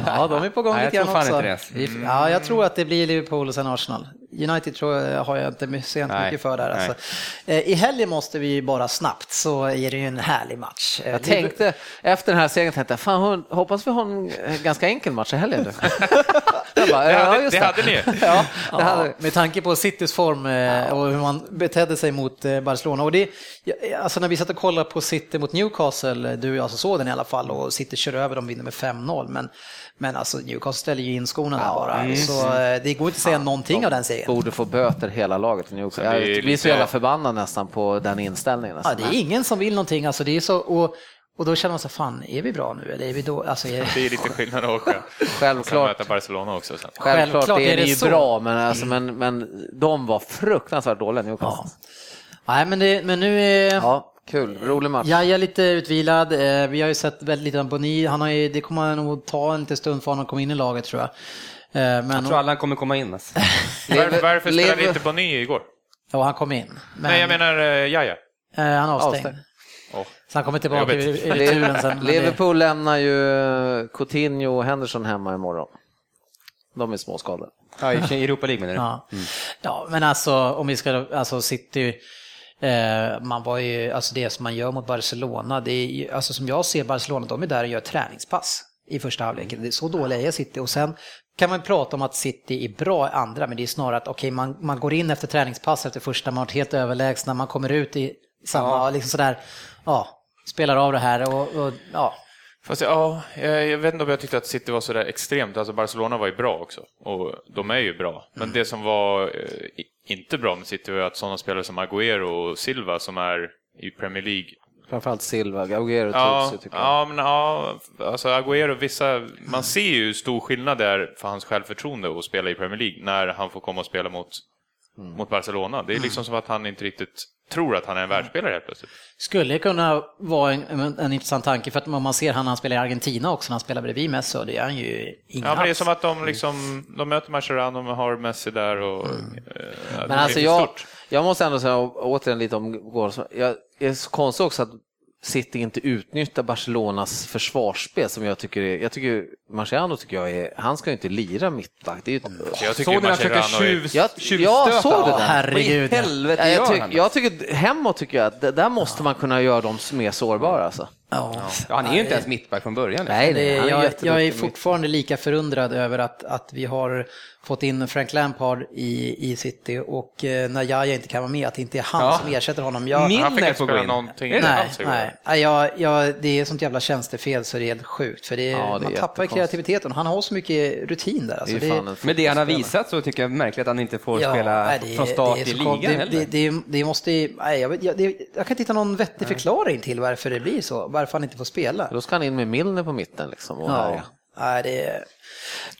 Ja, de är på gång lite jag grann också. inte det. Vi- Ja, jag tror att det blir Liverpool och sen Arsenal. United tror jag, har jag inte my- ser inte Nej, mycket för där. Alltså. Eh, I helgen måste vi ju bara snabbt så är det ju en härlig match. Eh, Jag tänkte, efter den här segern tänkte fan hoppas vi har en eh, ganska enkel match i helgen. [laughs] [laughs] Det ja, hade, just det hade ni. Ja, [laughs] Ja, det hade, med tanke på Citys form eh, och hur man betedde sig mot eh, Barcelona. Och det, ja, alltså när vi satt och kollade på City mot Newcastle, du och jag så såg den i alla fall, och City kör över, de vinner med 5-0. Men, men alltså Newcastle ställer ju in skorna där bara. Så eh, det går inte att säga någonting av den serien. borde få böter hela laget i Newcastle. Så det är Jag blir så jävla förbannad nästan på den inställningen. Ja, det är ingen som vill någonting. Alltså, det är så, och, och då känner man så fan, är vi bra nu eller är vi då? Alltså, är, Det är lite skillnad att åka. [laughs] Självklart. möta Barcelona också sen. Självklart, Självklart är är det ju så. bra, men, alltså, men, men de var fruktansvärt dåliga Newcastle. ja. Nej, men, det, men nu är Ja, kul. Rolig match. Jaja lite utvilad. Eh, Vi har ju sett väldigt lite av Boni. Han har ju, det kommer nog ta en liten stund för honom att komma in i laget tror jag. Eh, Men Jag tror alla kommer komma in. Alltså. [laughs] Varför, varför spelade inte Bonny igår? ja, han kom in. Men, Nej, jag menar uh, Jaja. eh, han är avstängd. Avstängd. Så han kommer tillbaka i, [laughs] returen sen. Liverpool lämnar ju Coutinho och Henderson hemma imorgon. De är småskadade. Ja, i Europa League menar du? Ja. ja, men alltså om vi ska, alltså City, eh, man var ju, alltså det som man gör mot Barcelona, det är ju, alltså som jag ser Barcelona, de är där och gör träningspass i första halvleken. Det är så dåliga är City och sen kan man prata om att City är bra i andra, men det är snarare att okej, man, man går in efter träningspass efter första, man har varit helt överlägsna, man kommer ut i samma, liksom sådär, ja, spelar av det här och, och ja. Fast ja, jag, jag vet inte om jag tyckte att City var sådär extremt. Alltså Barcelona var ju bra också. Och de är ju bra. Men det som var eh, inte bra med City var att sådana spelare som Agüero och Silva som är i Premier League. Framförallt Silva, Agüero Ja, ju tycker jag. ja, men ja, alltså Agüero, vissa, man ser ju stor skillnad det är för hans självförtroende att spela i Premier League när han får komma och spela mot, mot Barcelona. Det är liksom som att han inte riktigt tror att han är en världsspelare helt plötsligt. Skulle kunna vara en, en, en intressant tanke, för att om man ser han han spelar i Argentina också, när han spelar bredvid Messi, så det är han ju ingen Ja, men det är som att de liksom, de möter Mascherano, de har Messi där och... eh, det Men alltså jag, jag måste ändå säga återigen lite om går. Jag är så konstigt också att City inte utnyttjar Barcelonas försvarsspel som jag tycker är, jag tycker Marciano tycker jag är, han ska ju inte lira mittback. Det är ju ett, Jag tycker Såg ni när han försöker Mascherano är... tjuv, Jag- tjuvstöta? jag såg det där. Vad i Herregud, helvete jag, tyck, jag tycker, hemåt tycker jag att där måste man kunna göra dem mer sårbara alltså. Ja. Ja, han är ju inte ens mittback från början. Nej, Det, är jag, jag är fortfarande lika förundrad över att, att vi har fått in Frank Lampard i, i City och eh, när Jaja inte kan vara med, att det inte är han Ja. som ersätter honom. Jag, Han fick inte spela in. någonting Är nej, alls nej. nej jag, jag, det är sånt jävla tjänstefel så det är helt sjukt. För det är, Ja, det är man tappar kreativiteten. Han har så mycket rutin där. Alltså, Det är fan en Med det han har visat så tycker jag märkligt att han inte får Ja, spela nej, det är- från start det är i ligan det, heller. det, det, det måste nej, jag, jag, det, jag kan inte hitta någon vettig förklaring till varför det blir så, varför han inte får spela. Då ska han in med Milner på mitten liksom. Och Ja, nej, det är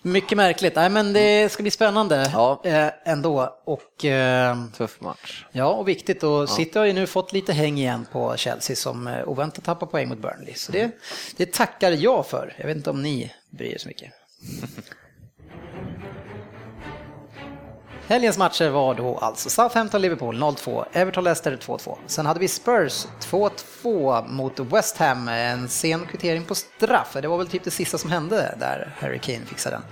mycket märkligt. Nej, men det ska bli spännande Ja. eh, ändå. Och, eh, Tuff match. ja, och viktigt. Och City har ju nu fått lite häng igen på Chelsea som eh, oväntat tappar poäng mot Burnley. Så det, det tackar jag för. Jag vet inte om ni bryr er så mycket. [laughs] Helgens matcher var då alltså Southampton-Liverpool 0-2, Everton-Leicester 2-2. Sen hade vi Spurs 2-2 mot West Ham, en sen kvittering på straff. Det var väl typ det sista som hände där Harry Kane fixade den.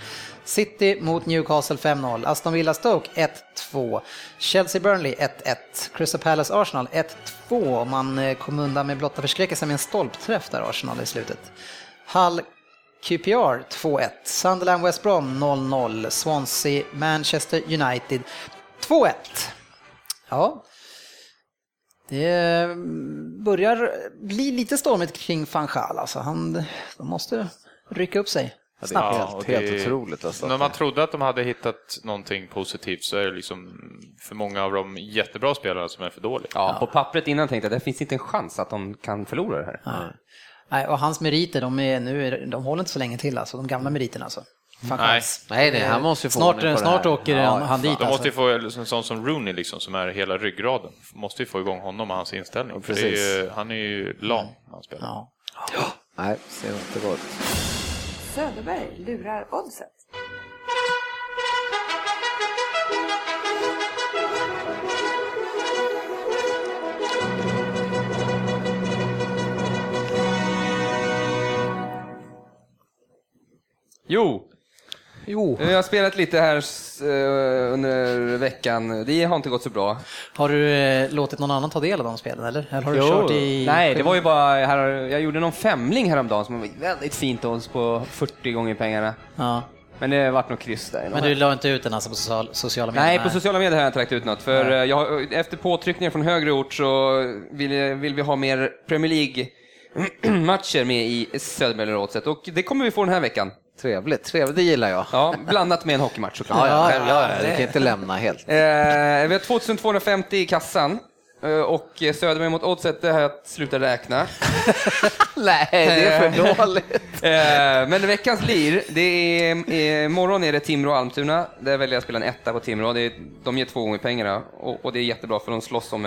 City mot Newcastle 5-0, Aston Villa-Stoke 1-2, Chelsea-Burnley 1-1, Crystal Palace-Arsenal 1-2. Man eh, kom undan med blotta förskräckelsen med en stolpträff där Arsenal i slutet. Hull QPR 2-1, Sunderland West Brom 0-0, Swansea Manchester United 2-1. Ja, det börjar bli lite stormigt kring van Gaal. Alltså han, de måste rycka upp sig snabbt. Ja, Helt, helt det- otroligt alltså. När man trodde att de hade hittat någonting positivt så är det liksom för många av de jättebra spelarna som är för dåliga. Ja, på pappret innan tänkte jag att det finns inte en chans att de kan förlora det här. Nej, och hans meriter, de, är, nu de håller inte så länge till alltså, de gamla meriterna alltså. Nej. Nej, nej, han måste ju få Snart, snart åker Ja, han, dit De alltså. måste ju få, eller en sån som Rooney liksom, som är hela ryggraden, måste ju få igång honom och hans inställning. För det är ju, han är ju lam när han spelar. Ja. Nej, ser inte bra ut. Söderberg lurar oddset. Jo, Jo, jag har spelat lite här eh, under veckan. Det har inte gått så bra. Har du eh, låtit någon annan ta del av de spelen eller? Eller har du Jo. kört i... Nej, det var ju bara, här, jag gjorde någon femling häromdagen som var väldigt fint odds på 40 gånger pengarna. Ja. Men det vart nog kryss där. Men du la inte ut den alltså på social, sociala medier? Nej, på sociala medier har jag inte lagt ut något. För eh, jag, efter påtryckningar från högre ort så vill, vill vi ha mer Premier League-matcher med i Södermällerådset. Och det kommer vi få den här veckan. Trevligt, trevligt, det gillar jag. Ja, blandat med en hockeymatch såklart. Ja, ja, Ja, ja, kan inte lämna helt. Eh, vi har 2250 i kassan. Eh, Och Söderberg mot Oddset, det har jag slutat räkna. [laughs] Nej, det är för dåligt. Eh, Men veckans lir, det är, eh, imorgon är det Timrå och Almtuna. Där väljer jag att spela en etta på Timrå. Det är, de ger två gånger pengarna och, och det är jättebra för de slåss om...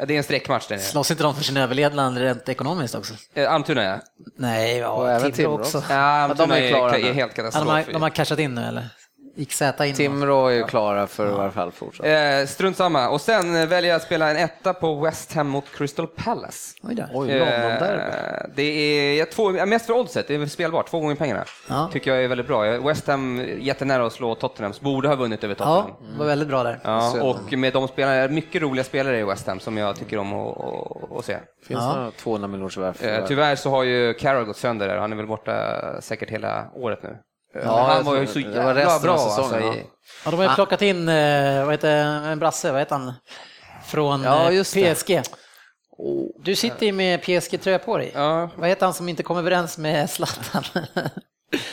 Eh, det är en sträckmatch där nere. Slåss inte de för sin överlevnad rent ekonomiskt också? Eh, Almtuna ja. Nej, Och ja, även Timrå också. också. ja Almtuna de är är, klara är, nu. helt Ja, de, katastrof. har, de har cashat in nu eller? Gick Z in? Timrå är ju klara för i alla fall fortsatt. Eh, strunt samma. Och sen eh, väljer jag att spela en etta på West Ham mot Crystal Palace. Oj då. Oj. Eh, det är ja, två, ja, mest för oddset, det är spelbart, två gånger pengarna. Ja. Tycker jag är väldigt bra. West Ham jättenära att slå Tottenham, borde ha vunnit över Tottenham. Ja, var väldigt bra där. Ja, och med de spelarna, mycket roliga spelare i West Ham som jag tycker om att, se. Finns det några 200 miljoners värv? Eh, tyvärr så har ju Carroll gått sönder där, han är väl borta säkert hela året nu. Ja, han var ju så det var jävla resten av bra säsongen, alltså, i, Ja, de har ju plockat in, eh, vad heter en brasse, vad heter han? Från Ja, eh. PSG. Du sitter ju med PSG-tröja på dig. Ja. Vad heter han som inte kom överens med [laughs] Zlatan?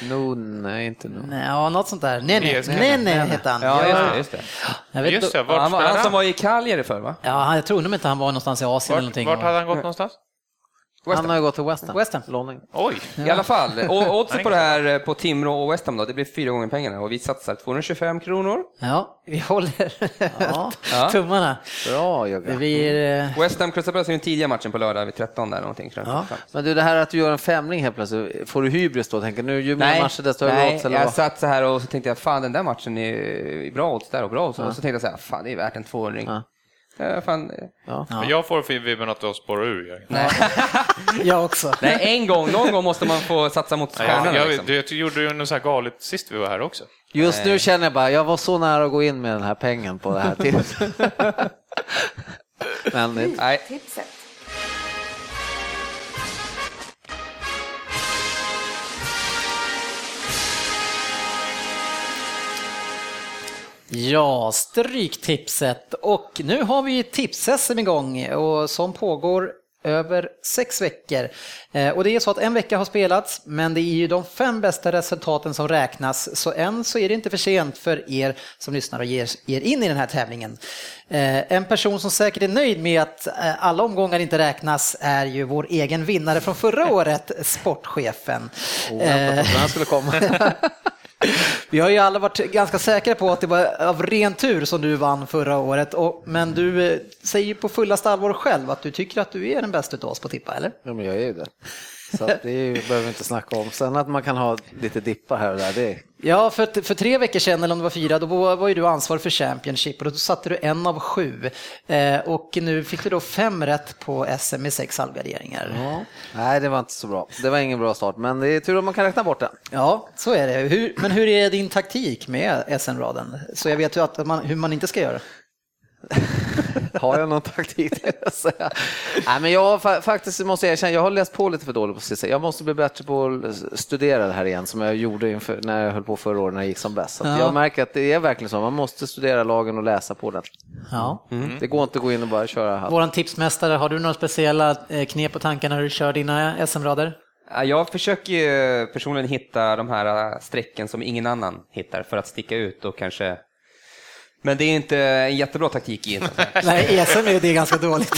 No, nej, inte nu. Nej, ja, något sånt där. Nej, nej, nej, nej hette han. Ja, just det. Just det. Jag vet, Just det, han, var, han som var i Cagliari förr va? Ja, jag tror nog inte han var någonstans i Asien eller Vart, någonting. vart hade han gått någonstans? West Han har ju gått till West Ham. West Ham. Låning. Oj! I alla fall, [laughs] och oddset på det här på Timrå och West Ham då, det blir fyra gånger pengarna och vi satsar 225 kronor. Ja, vi håller Ja, [laughs] Ja. tummarna. bra Jogga. blir... eh, West Ham Crystal Palace är den tidiga matchen på lördag vid 13 där någonting. Ja. Men du, det här att du gör en femling helt plötsligt, får du hybris då? Tänker nu, ju mer matcher desto högre nej odds eller jag vad? satt så här och så tänkte jag, fan den där matchen är bra odds där och bra odds. Och så tänkte jag så här, fan det är värt en 200 Ja. Ja. fan, Ja. Men jag får vibben att du har spårat ur. Jörgen. nej. [laughs] Jag också. nej, en gång, någon gång måste man få satsa mot Nej, jag, stjärnorna. jag, liksom. du, du gjorde ju något så här galet sist vi var här också. Just nu känner jag bara, jag var så nära att gå in med den här pengen på det här [laughs] tipset. Men Nej, Tipset. Ja, Stryktipset. Och nu har vi tips-SM igång och som pågår över sex veckor. Eh, Och det är så att en vecka har spelats, men det är ju de fem bästa resultaten som räknas. Så än så är det inte för sent för er som lyssnar och ger er in i den här tävlingen. Eh, En person som säkert är nöjd med att eh, alla omgångar inte räknas är ju vår egen vinnare från förra året, sportchefen. oväntat att den skulle komma. [laughs] [laughs] Vi har ju alla varit ganska säkra på att det var av ren tur som du vann förra året, och, men du eh, säger ju på fullaste allvar själv att du tycker att du är den bästa av oss på tippa, eller? Ja, men jag är ju det. Så det är behöver vi inte snacka om. Sen att man kan ha lite dippar här och där, det är... Ja, för, för tre veckor sedan, eller om det var fyra, då var, ju du ansvarig för Championship och då satte du en av sju. Eh, och nu fick du då fem rätt på SM med sex halvgarderingar. Ja. Nej, det var inte så bra. Det var ingen bra start, men det är tur om man kan räkna bort den. så är det. Hur, men hur är din taktik med SM-raden? Så jag vet ju att man, hur man inte ska göra. [laughs] Har jag någon taktik till att säga? Nej, men jag har fa- faktiskt måste jag erkänna, jag har läst på lite för dåligt på CC. Jag måste bli bättre på att studera det här igen som jag gjorde inför, när jag höll på förra året när jag gick som bäst. Ja. Jag märker att det är verkligen så, man måste studera lagen och läsa på den. Ja. Det går inte att gå in och bara köra halvt. Våran tipsmästare, har du några speciella eh, knep och tankar när du kör dina SM-rader? Ja, Jag försöker ju personligen hitta de här äh, strecken som ingen annan hittar för att sticka ut och kanske... Men det är inte en jättebra taktik i [laughs] Nej, ESM är det ganska dåligt.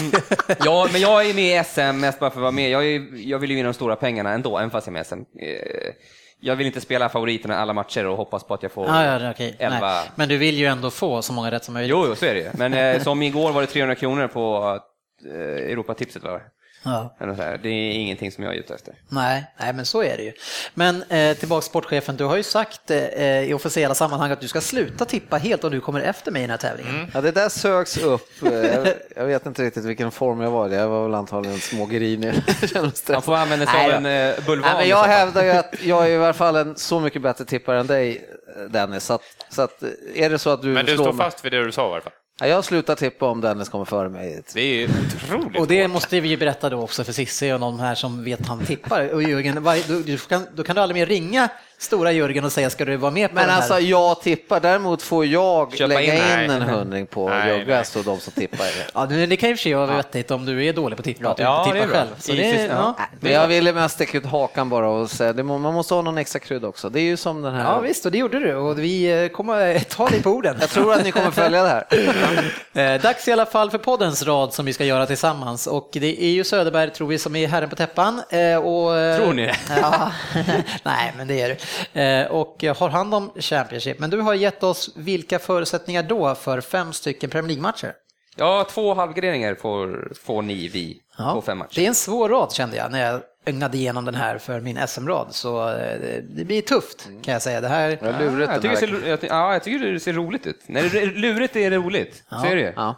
Ja, men jag är med i SM mest bara för att vara med. Jag, är, jag vill ju vinna de stora pengarna ändå, även fast jag är med i SM. Eh, Jag vill inte spela favoriterna i alla matcher och hoppas på att jag får Ja, ja, det- okej. elva. Nej. Men du vill ju ändå få så många rätt som möjligt. Jo, jo, så är det ju. Men eh, som igår var det 300 kronor på eh, Europatipset. Va? Ja. Det är ingenting som jag är ute efter. Nej, nej, men så är det ju. Men eh, tillbaka till sportchefen, du har ju sagt eh, i officiella sammanhang att du ska sluta tippa helt om du kommer efter mig i den här tävlingen. Ja, det där sögs upp. Eh, Jag, jag vet inte riktigt vilken form jag var i. Jag var väl antagligen smågrinig. [laughs] Man får använda sig av en eh, bulvan. Nej, men jag hävdar ju att jag är i alla fall en så mycket bättre tippare än dig, Dennis. Så att, så att är det så att du Men du står mig- fast vid det du sa i alla fall. Ja, jag slutar tippa om Dennis kommer före mig. Det är ju otroligt Och det hårt. måste vi ju berätta då också för Cissi och någon här som vet han tippar. Och varje- då, du kan, då kan du aldrig mer ringa stora Jörgen och säga ska du vara med på Men den här? alltså jag tippar, däremot får jag Köpa lägga in- in, en hundring på Joggas och de som tippar. Ja, det kan ju för sig vara vettigt om du är dålig på att tippa, att du Ja, inte det är tippar själv. Så det, sista- ja. ja. Men jag ville mest sticka ut hakan bara och säga, det må, man måste ha någon extra krydda också. Det är ju som den här. ja, visst, och det gjorde du och vi eh, kommer ta dig på orden. [laughs] Jag tror att ni kommer följa det här. Eh, Dags i alla fall för poddens rad som vi ska göra tillsammans och det är ju Söderberg tror vi som är herren på täppan. eh, Och, eh, Tror ni det? Ja, [laughs] nej men det är du. Eh, Och har hand om Championship. Men du har gett oss vilka förutsättningar då för fem stycken Premier League-matcher? Ja, två halvgarderingar får, får ni vi på fem matcher. Det är en svår rad kände jag när jag ögnade igenom den här för min SM-rad. Så eh, det blir tufft kan jag säga. Det här, Jag har lurat Ja, jag, tycker ser, jag, ja, jag tycker det ser roligt ut. När det är lurigt är det roligt. Så är det ju. Ja.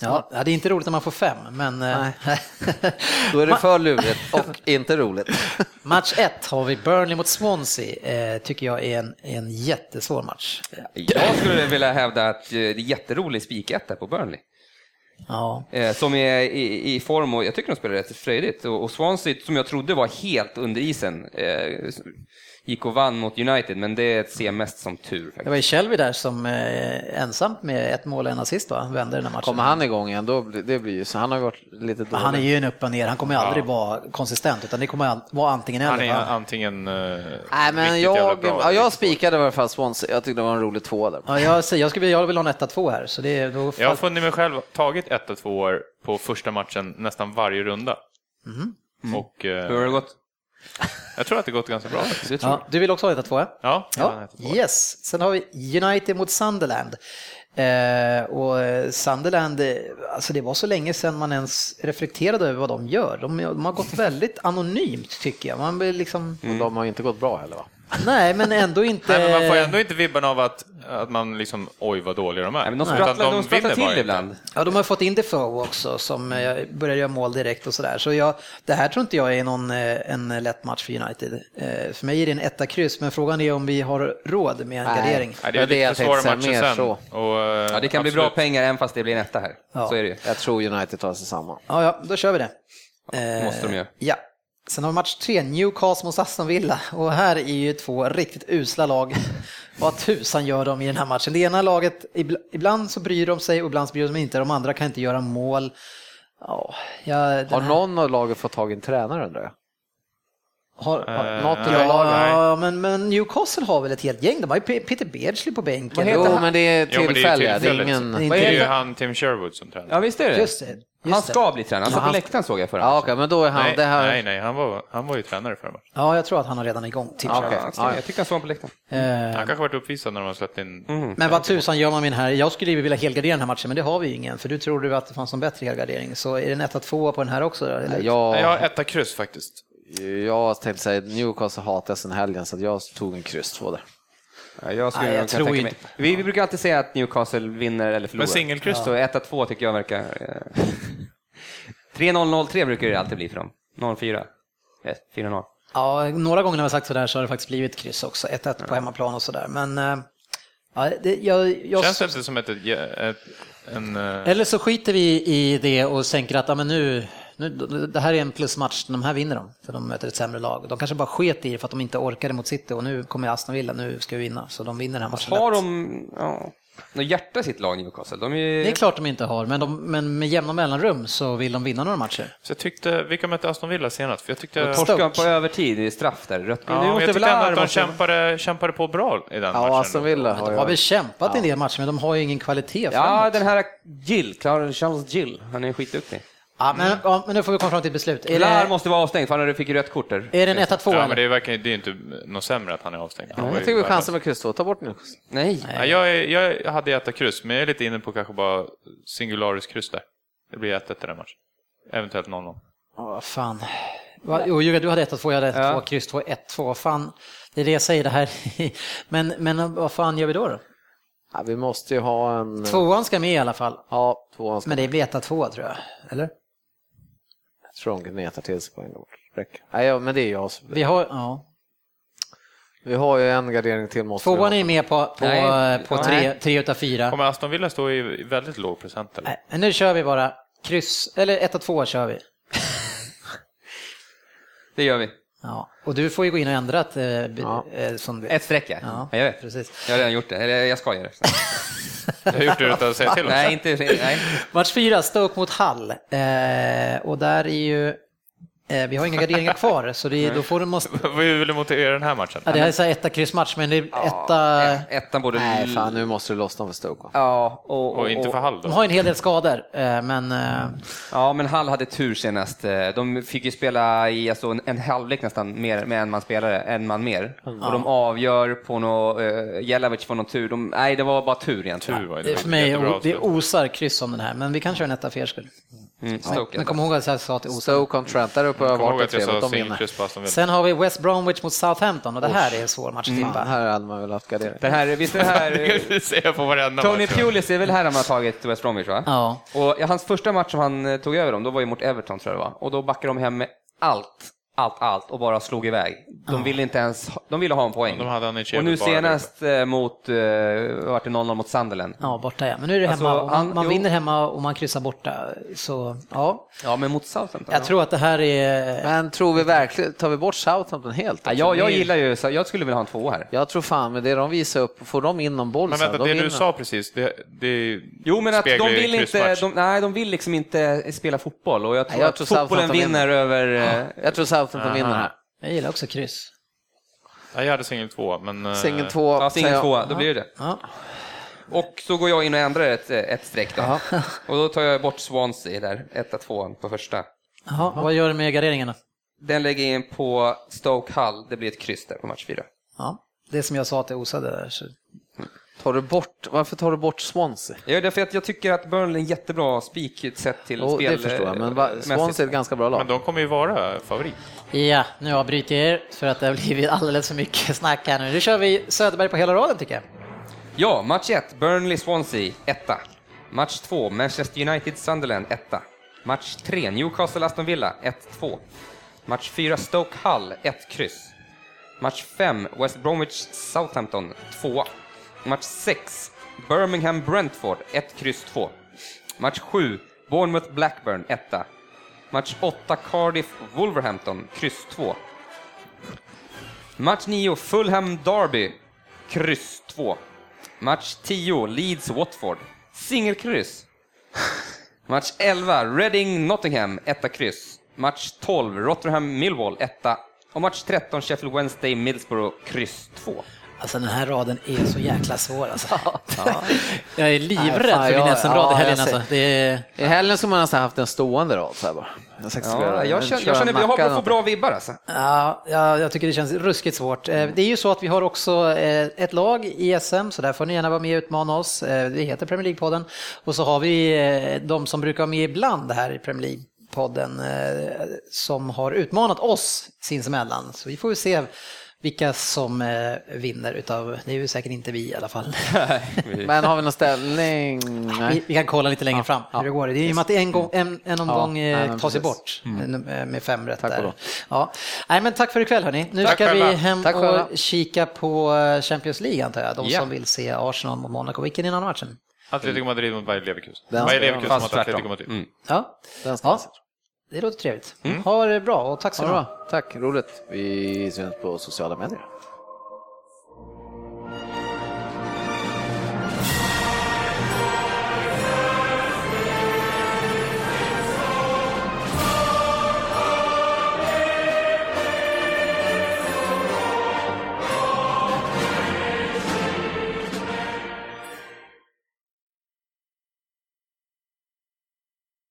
Ja, det är inte roligt när man får fem, men... eh, [laughs] Då är det för lurigt och inte roligt. [laughs] Match 1 har vi Burnley mot Swansea, eh, tycker jag är en, en jättesvår match. Jag skulle vilja hävda att eh, det är jätterolig spiketta på Burnley. Ja, som är i, i form och jag tycker de spelar rätt frejdigt. Och, och Swansea, som jag trodde var helt under isen, eh, gick och vann mot United, men det ser jag mest som tur. det Faktiskt. var ju Shelby där som eh, ensamt med ett mål och en assist va? vände den här matchen. Kommer han igång igen, då blir det blir ju så. Han har ju varit lite dålig. Han är ju en upp och ner, han kommer ju aldrig vara konsistent utan det kommer vara antingen Han eller. är va? antingen uh, Nej, men jag, ja, jag spikade i alla fall Swansea. Jag tyckte det var en rolig två där. Ja, jag, jag, skulle, jag vill ha en 1-2 här, så det, då Jag har funnit mig själv tagit ett och två år på första matchen nästan varje runda. Och eh, Hur har det gått? Jag tror att det gått ganska bra. Ja, du vill också ha 1-2? Ja. Ja, Ja, ja. yes. Sen har vi United mot Sunderland. Eh, och Sunderland, eh, alltså det var så länge sedan man ens reflekterade över vad de gör. De, de har gått väldigt anonymt tycker jag. Man blir liksom, Och de har inte gått bra heller va? Nej men ändå inte... Nej, men man får ändå inte vibben av att, att man liksom, oj vad dåliga de är. Nej, men de sprattlar, de sprattlar vinner till ibland. Ja, de har fått in Defoe också som eh, börjar göra mål direkt och sådär. Så jag, det här tror inte jag är någon, eh, en lätt match för United. Eh, För mig är det en etta kryss, men frågan är om vi har råd med en Nej. gardering. Nej, det är det lite för svåra matcher mer sen. så. Och, Ja, det kan bli absolut. bra pengar även fast det blir en etta här. Ja. Så är det ju. Jag tror United tar sig samman. Ja, ja, då kör vi det. Måste de göra. Ja. Sen har vi match tre, Newcastle mot Aston Villa. Och här är ju två riktigt usla lag. Vad tusan gör de i den här matchen? Det ena laget, ibl- ibland så bryr de sig och ibland så bryr de sig inte. De andra kan inte göra mål. Ja, ja, den Har här- någon av laget fått tag i en tränare undrar jag? Har, har, Eh, Något nej, av lagen? nej. ja, men, men Newcastle har väl ett helt gäng. De har ju Pe- Peter Beardsley på bänken. Jo, men det är Jo, men det är tillfälliga. Det är tillfälligt. ingen... Det är Det heter- han Tim Sherwood som tränar. Ja, visst är det. Just det. Just han det. ska bli tränare. Han satt på läktaren såg jag förra. Ja, okej, men då är han nej, det här... nej, nej, han var, han var ju tränare förra matchen. Ja, jag tror att han har redan igång. Okej. Sherwood. Ja, jag tyckte han såg på läktaren. Eh, Han kanske varit uppvisad när de har släppt in... Men vad tusan gör man med den här? Jag skulle ju vilja helgardera den här matchen, men det har vi ju ingen. För du trodde att det fanns en bättre helgardering. Så är det en 1-2 på den här också? Eller? Nej, Nej, Jag har Jag, etta kryss faktiskt. jag tänkte säga Newcastle hatar sen helgen så jag tog en kryss två där. Ja, jag skulle Nej, jag tror tänka mig. Vi, vi brukar alltid säga att Newcastle vinner eller förlorar. Men singelkryss Så 1-2 tycker jag verkar... Eh... 3-0-0-3 brukar det alltid bli för dem. 0-4. Eh, 4-0. Ja, några gånger när vi har sagt sådär så har det faktiskt blivit kryss också. 1-1 på hemmaplan och sådär. Men eh, ja, det, jag, jag, Känns det inte som ett, ett, en... eh, Eller så skiter vi i det och tänker att ja, men nu, nu, det här är en plusmatch, de här vinner de, för de möter ett sämre lag. De kanske bara sket i det för att de inte orkade mot City och nu kommer Aston Villa, nu ska vi vinna. Så de vinner den här matchen Har lätt. de ja, något hjärta i sitt lag, Newcastle? De är. Det är klart de inte har, men, de, men med jämna mellanrum så vill de vinna några matcher. Så jag tyckte, vilka mötte Aston Villa senast? För jag tyckte... Stoke. Torska på övertid i straff där. Rött. Ja, jag väl tyckte ändå att de kämpade, kämpade på bra i den matchen. Ja, Aston Villa har De har väl kämpat i en del matcher, men de har ju ingen kvalitet Ja, framåt. den här Gill, Charles Gill, han är skitduktig. Ja, men, ja, men nu får vi komma fram till ett beslut. Är Lar det, måste vara avstängd för han fick ju rött kort där. är det en 1-2 Ja, eller? men det är verkligen det är inte något sämre att han är avstängd. Var Jag tycker vi chansar med kryss två. Ta bort Newcastle. Nej. Ja, jag, är, jag hade etta kryss, men jag är lite inne på kanske bara singularis kryss där. Det blir 1-1 i den matchen. Eventuellt 0-0. Ja, vad fan. Va- Jo, Jurgen, du hade 1-2, jag hade 1-2, Ja. kryss 2, 1-2. Fan, det är det jag säger det här. men, men vad fan gör vi då? då? Ja, vi måste ju ha en... Tvåan ska med i alla fall. Ja, tvåan ska... Men det blir 1-2 tror jag. Eller? Jag tror de gnetar till sig poäng. Nej, ja, men det är jag. som- Vi har, ja. Vi har ju en gardering till måste Tvåan är med på, på, Nej. på Ja, tre, nej. tre utav fyra. Kommer Aston Villa stå i väldigt låg procent eller? Nej, nu kör vi bara kryss, eller 1-2 kör vi. [laughs] Det gör vi. Ja. Och du får ju gå in och ändra ett, eh, Ja. eh, som Ett streck. Ja, ja. Jag vet. precis. Jag har redan gjort det, eller jag ska göra det. Jag har gjort det utan att säga till också. nej, inte, nej. Match fyra, Stoke mot Hull. Eh, och där är ju, vi har inga garderingar kvar, så det, då får du måste, [laughs] Hur vill du motivera den här matchen? ja, det här är så här etta kryssmatch, men det är etta, Ja, ettan både... Nej, fan nu måste du lossna för Stoke. va? Ja, och, Och inte för Hall de då? har ju en hel del skador, eh, men eh, Ja, men Hall hade tur senast. Eh, De fick ju spela i alltså, en, en halvlek nästan mer, med en man spelare, en man mer. Och de avgör på något, uh, Jelavic får någon tur. De, nej, det var bara tur egentligen. Tur var det för mig, det osar kryss om den här, men vi kan köra en etta för er skull. Mm, Stoke. Men kom ihåg att jag sa att det osar. Stoke on Trent, där uppe har ihåg varit jag trevligt, de vinner. Sen har vi West Bromwich mot Southampton och det här är en svår match att tippa. här hade man väl haft gardering. Det här, visst är det här... [laughs] Tony. Pulis är väl här han har tagit West Bromwich va? Ja. Och hans första match som han eh, tog över dem, då var ju mot Everton tror jag det var. Och då backade de hem med allt, allt, allt och bara slog iväg. De ville inte ens, de ville ha en poäng. De hade han i och nu senast eh, mot, eh, vart det 0-0 mot Sunderland. Ja, borta ja. Men nu är det Alltså, hemma. och man, han- man jo. vinner hemma och man kryssar borta. Så ja, Ja, men mot Southampton. jag tror att det här är... Men tror vi verkligen, tar vi bort Southampton helt? Ja, jag, jag gillar ju, så jag skulle vilja ha en tvåa här. Jag tror fan med det de visar upp, får de in någon boll Men sen, vänta, då det vinner du de. sa precis, det, det Jo, men att de vill inte, de, nej, de vill liksom inte spela fotboll och jag tror jag att tror fotbollen Southampton vinner över... eh, Jag tror Southampton vinner här. Jag gillar också kryss. Ja, jag hade singel två, men... eh, Singel två. Ja, singel jag. tvåa, då blir det. Ja. Och så går jag in och ändrar ett, ett streck då. [laughs] Och då tar jag bort Swansea där, etta, tvåan på första. Jaha, vad gör du med garderingarna? Den lägger jag in på Stoke Hull, det blir ett kryss där på match fyra. Ja, det som jag sa att det osade där. Så. Tar du bort, varför tar du bort Swansea? Jag gör det för att jag tycker att Burnley är en jättebra spik sett till Jo, spel. det förstår jag, men va, eh, Swansea är ett ganska bra lag. Men de kommer ju vara favorit. Ja, nu avbryter jag er för att det har blivit alldeles för mycket [laughs] snack här nu. Nu kör vi Söderberg på hela raden tycker jag. Ja, match 1, Burnley-Swansea, etta. Match 2, Manchester United-Sunderland, etta. Match 3, Newcastle-Aston Villa, 1-2. Match 4, Stoke-Hull, 1 kryss. Match 5, West Bromwich-Southampton, 2. Match 6, Birmingham-Brentford, 1 kryss 2. Match 7, Bournemouth-Blackburn, 1. Match 8, Cardiff-Wolverhampton, kryss 2. Match 9, Fulham Derby, kryss 2. Match 10, Leeds Watford, singelkryss. [laughs] Match 11, Reading Nottingham, 1 kryss. Match 12, Rotherham Millwall, 1. Och match 13, Sheffield Wednesday Middlesbrough, kryss 2. Alltså den här raden är så jäkla svår alltså. [laughs] [laughs] Jag är livrädd Nej, fan, för min jag- SM-rad ja, i helgen jag alltså. Det är... I helgen skulle man nästan haft en stående rad så här bara. 64 Ja, jag, känner, jag, känner, jag har eller fått bra vibbar alltså. Ja, ja, jag tycker det känns ruskigt svårt. Eh, Det är ju så att vi har också eh, ett lag i SM, så där får ni gärna vara med och utmana oss. Eh, Det heter Premier League-podden. Och så har vi eh, de som brukar vara med ibland här i Premier League-podden eh, som har utmanat oss sinsemellan. Så vi får ju se vilka som eh, vinner utav, det är ju säkert inte vi i alla fall. [laughs] [laughs] Men har vi någon ställning? Vi, Nej. vi kan kolla lite längre fram hur det går. Det är ju att en, gång, en, en omgång Ja, eh, tas ju precis. Mm. bort eh, med fem rätt Tack där. Ja. Nej, men tack för ikväll hörni. Nu Tack ska vi själva. hem Tack och själva. kika på Champions League antar jag. De Ja. som vill se Arsenal mot Monaco. Vilken är den andra matchen? Atletico Madrid mot Bayer Leverkusen. Bayer Leverkusen mot. Atletico Madrid. Mm. Ja, Den ska ja. Det låter trevligt. Ha det bra och tack så mycket. bra. Tack, roligt. Vi syns på sociala medier.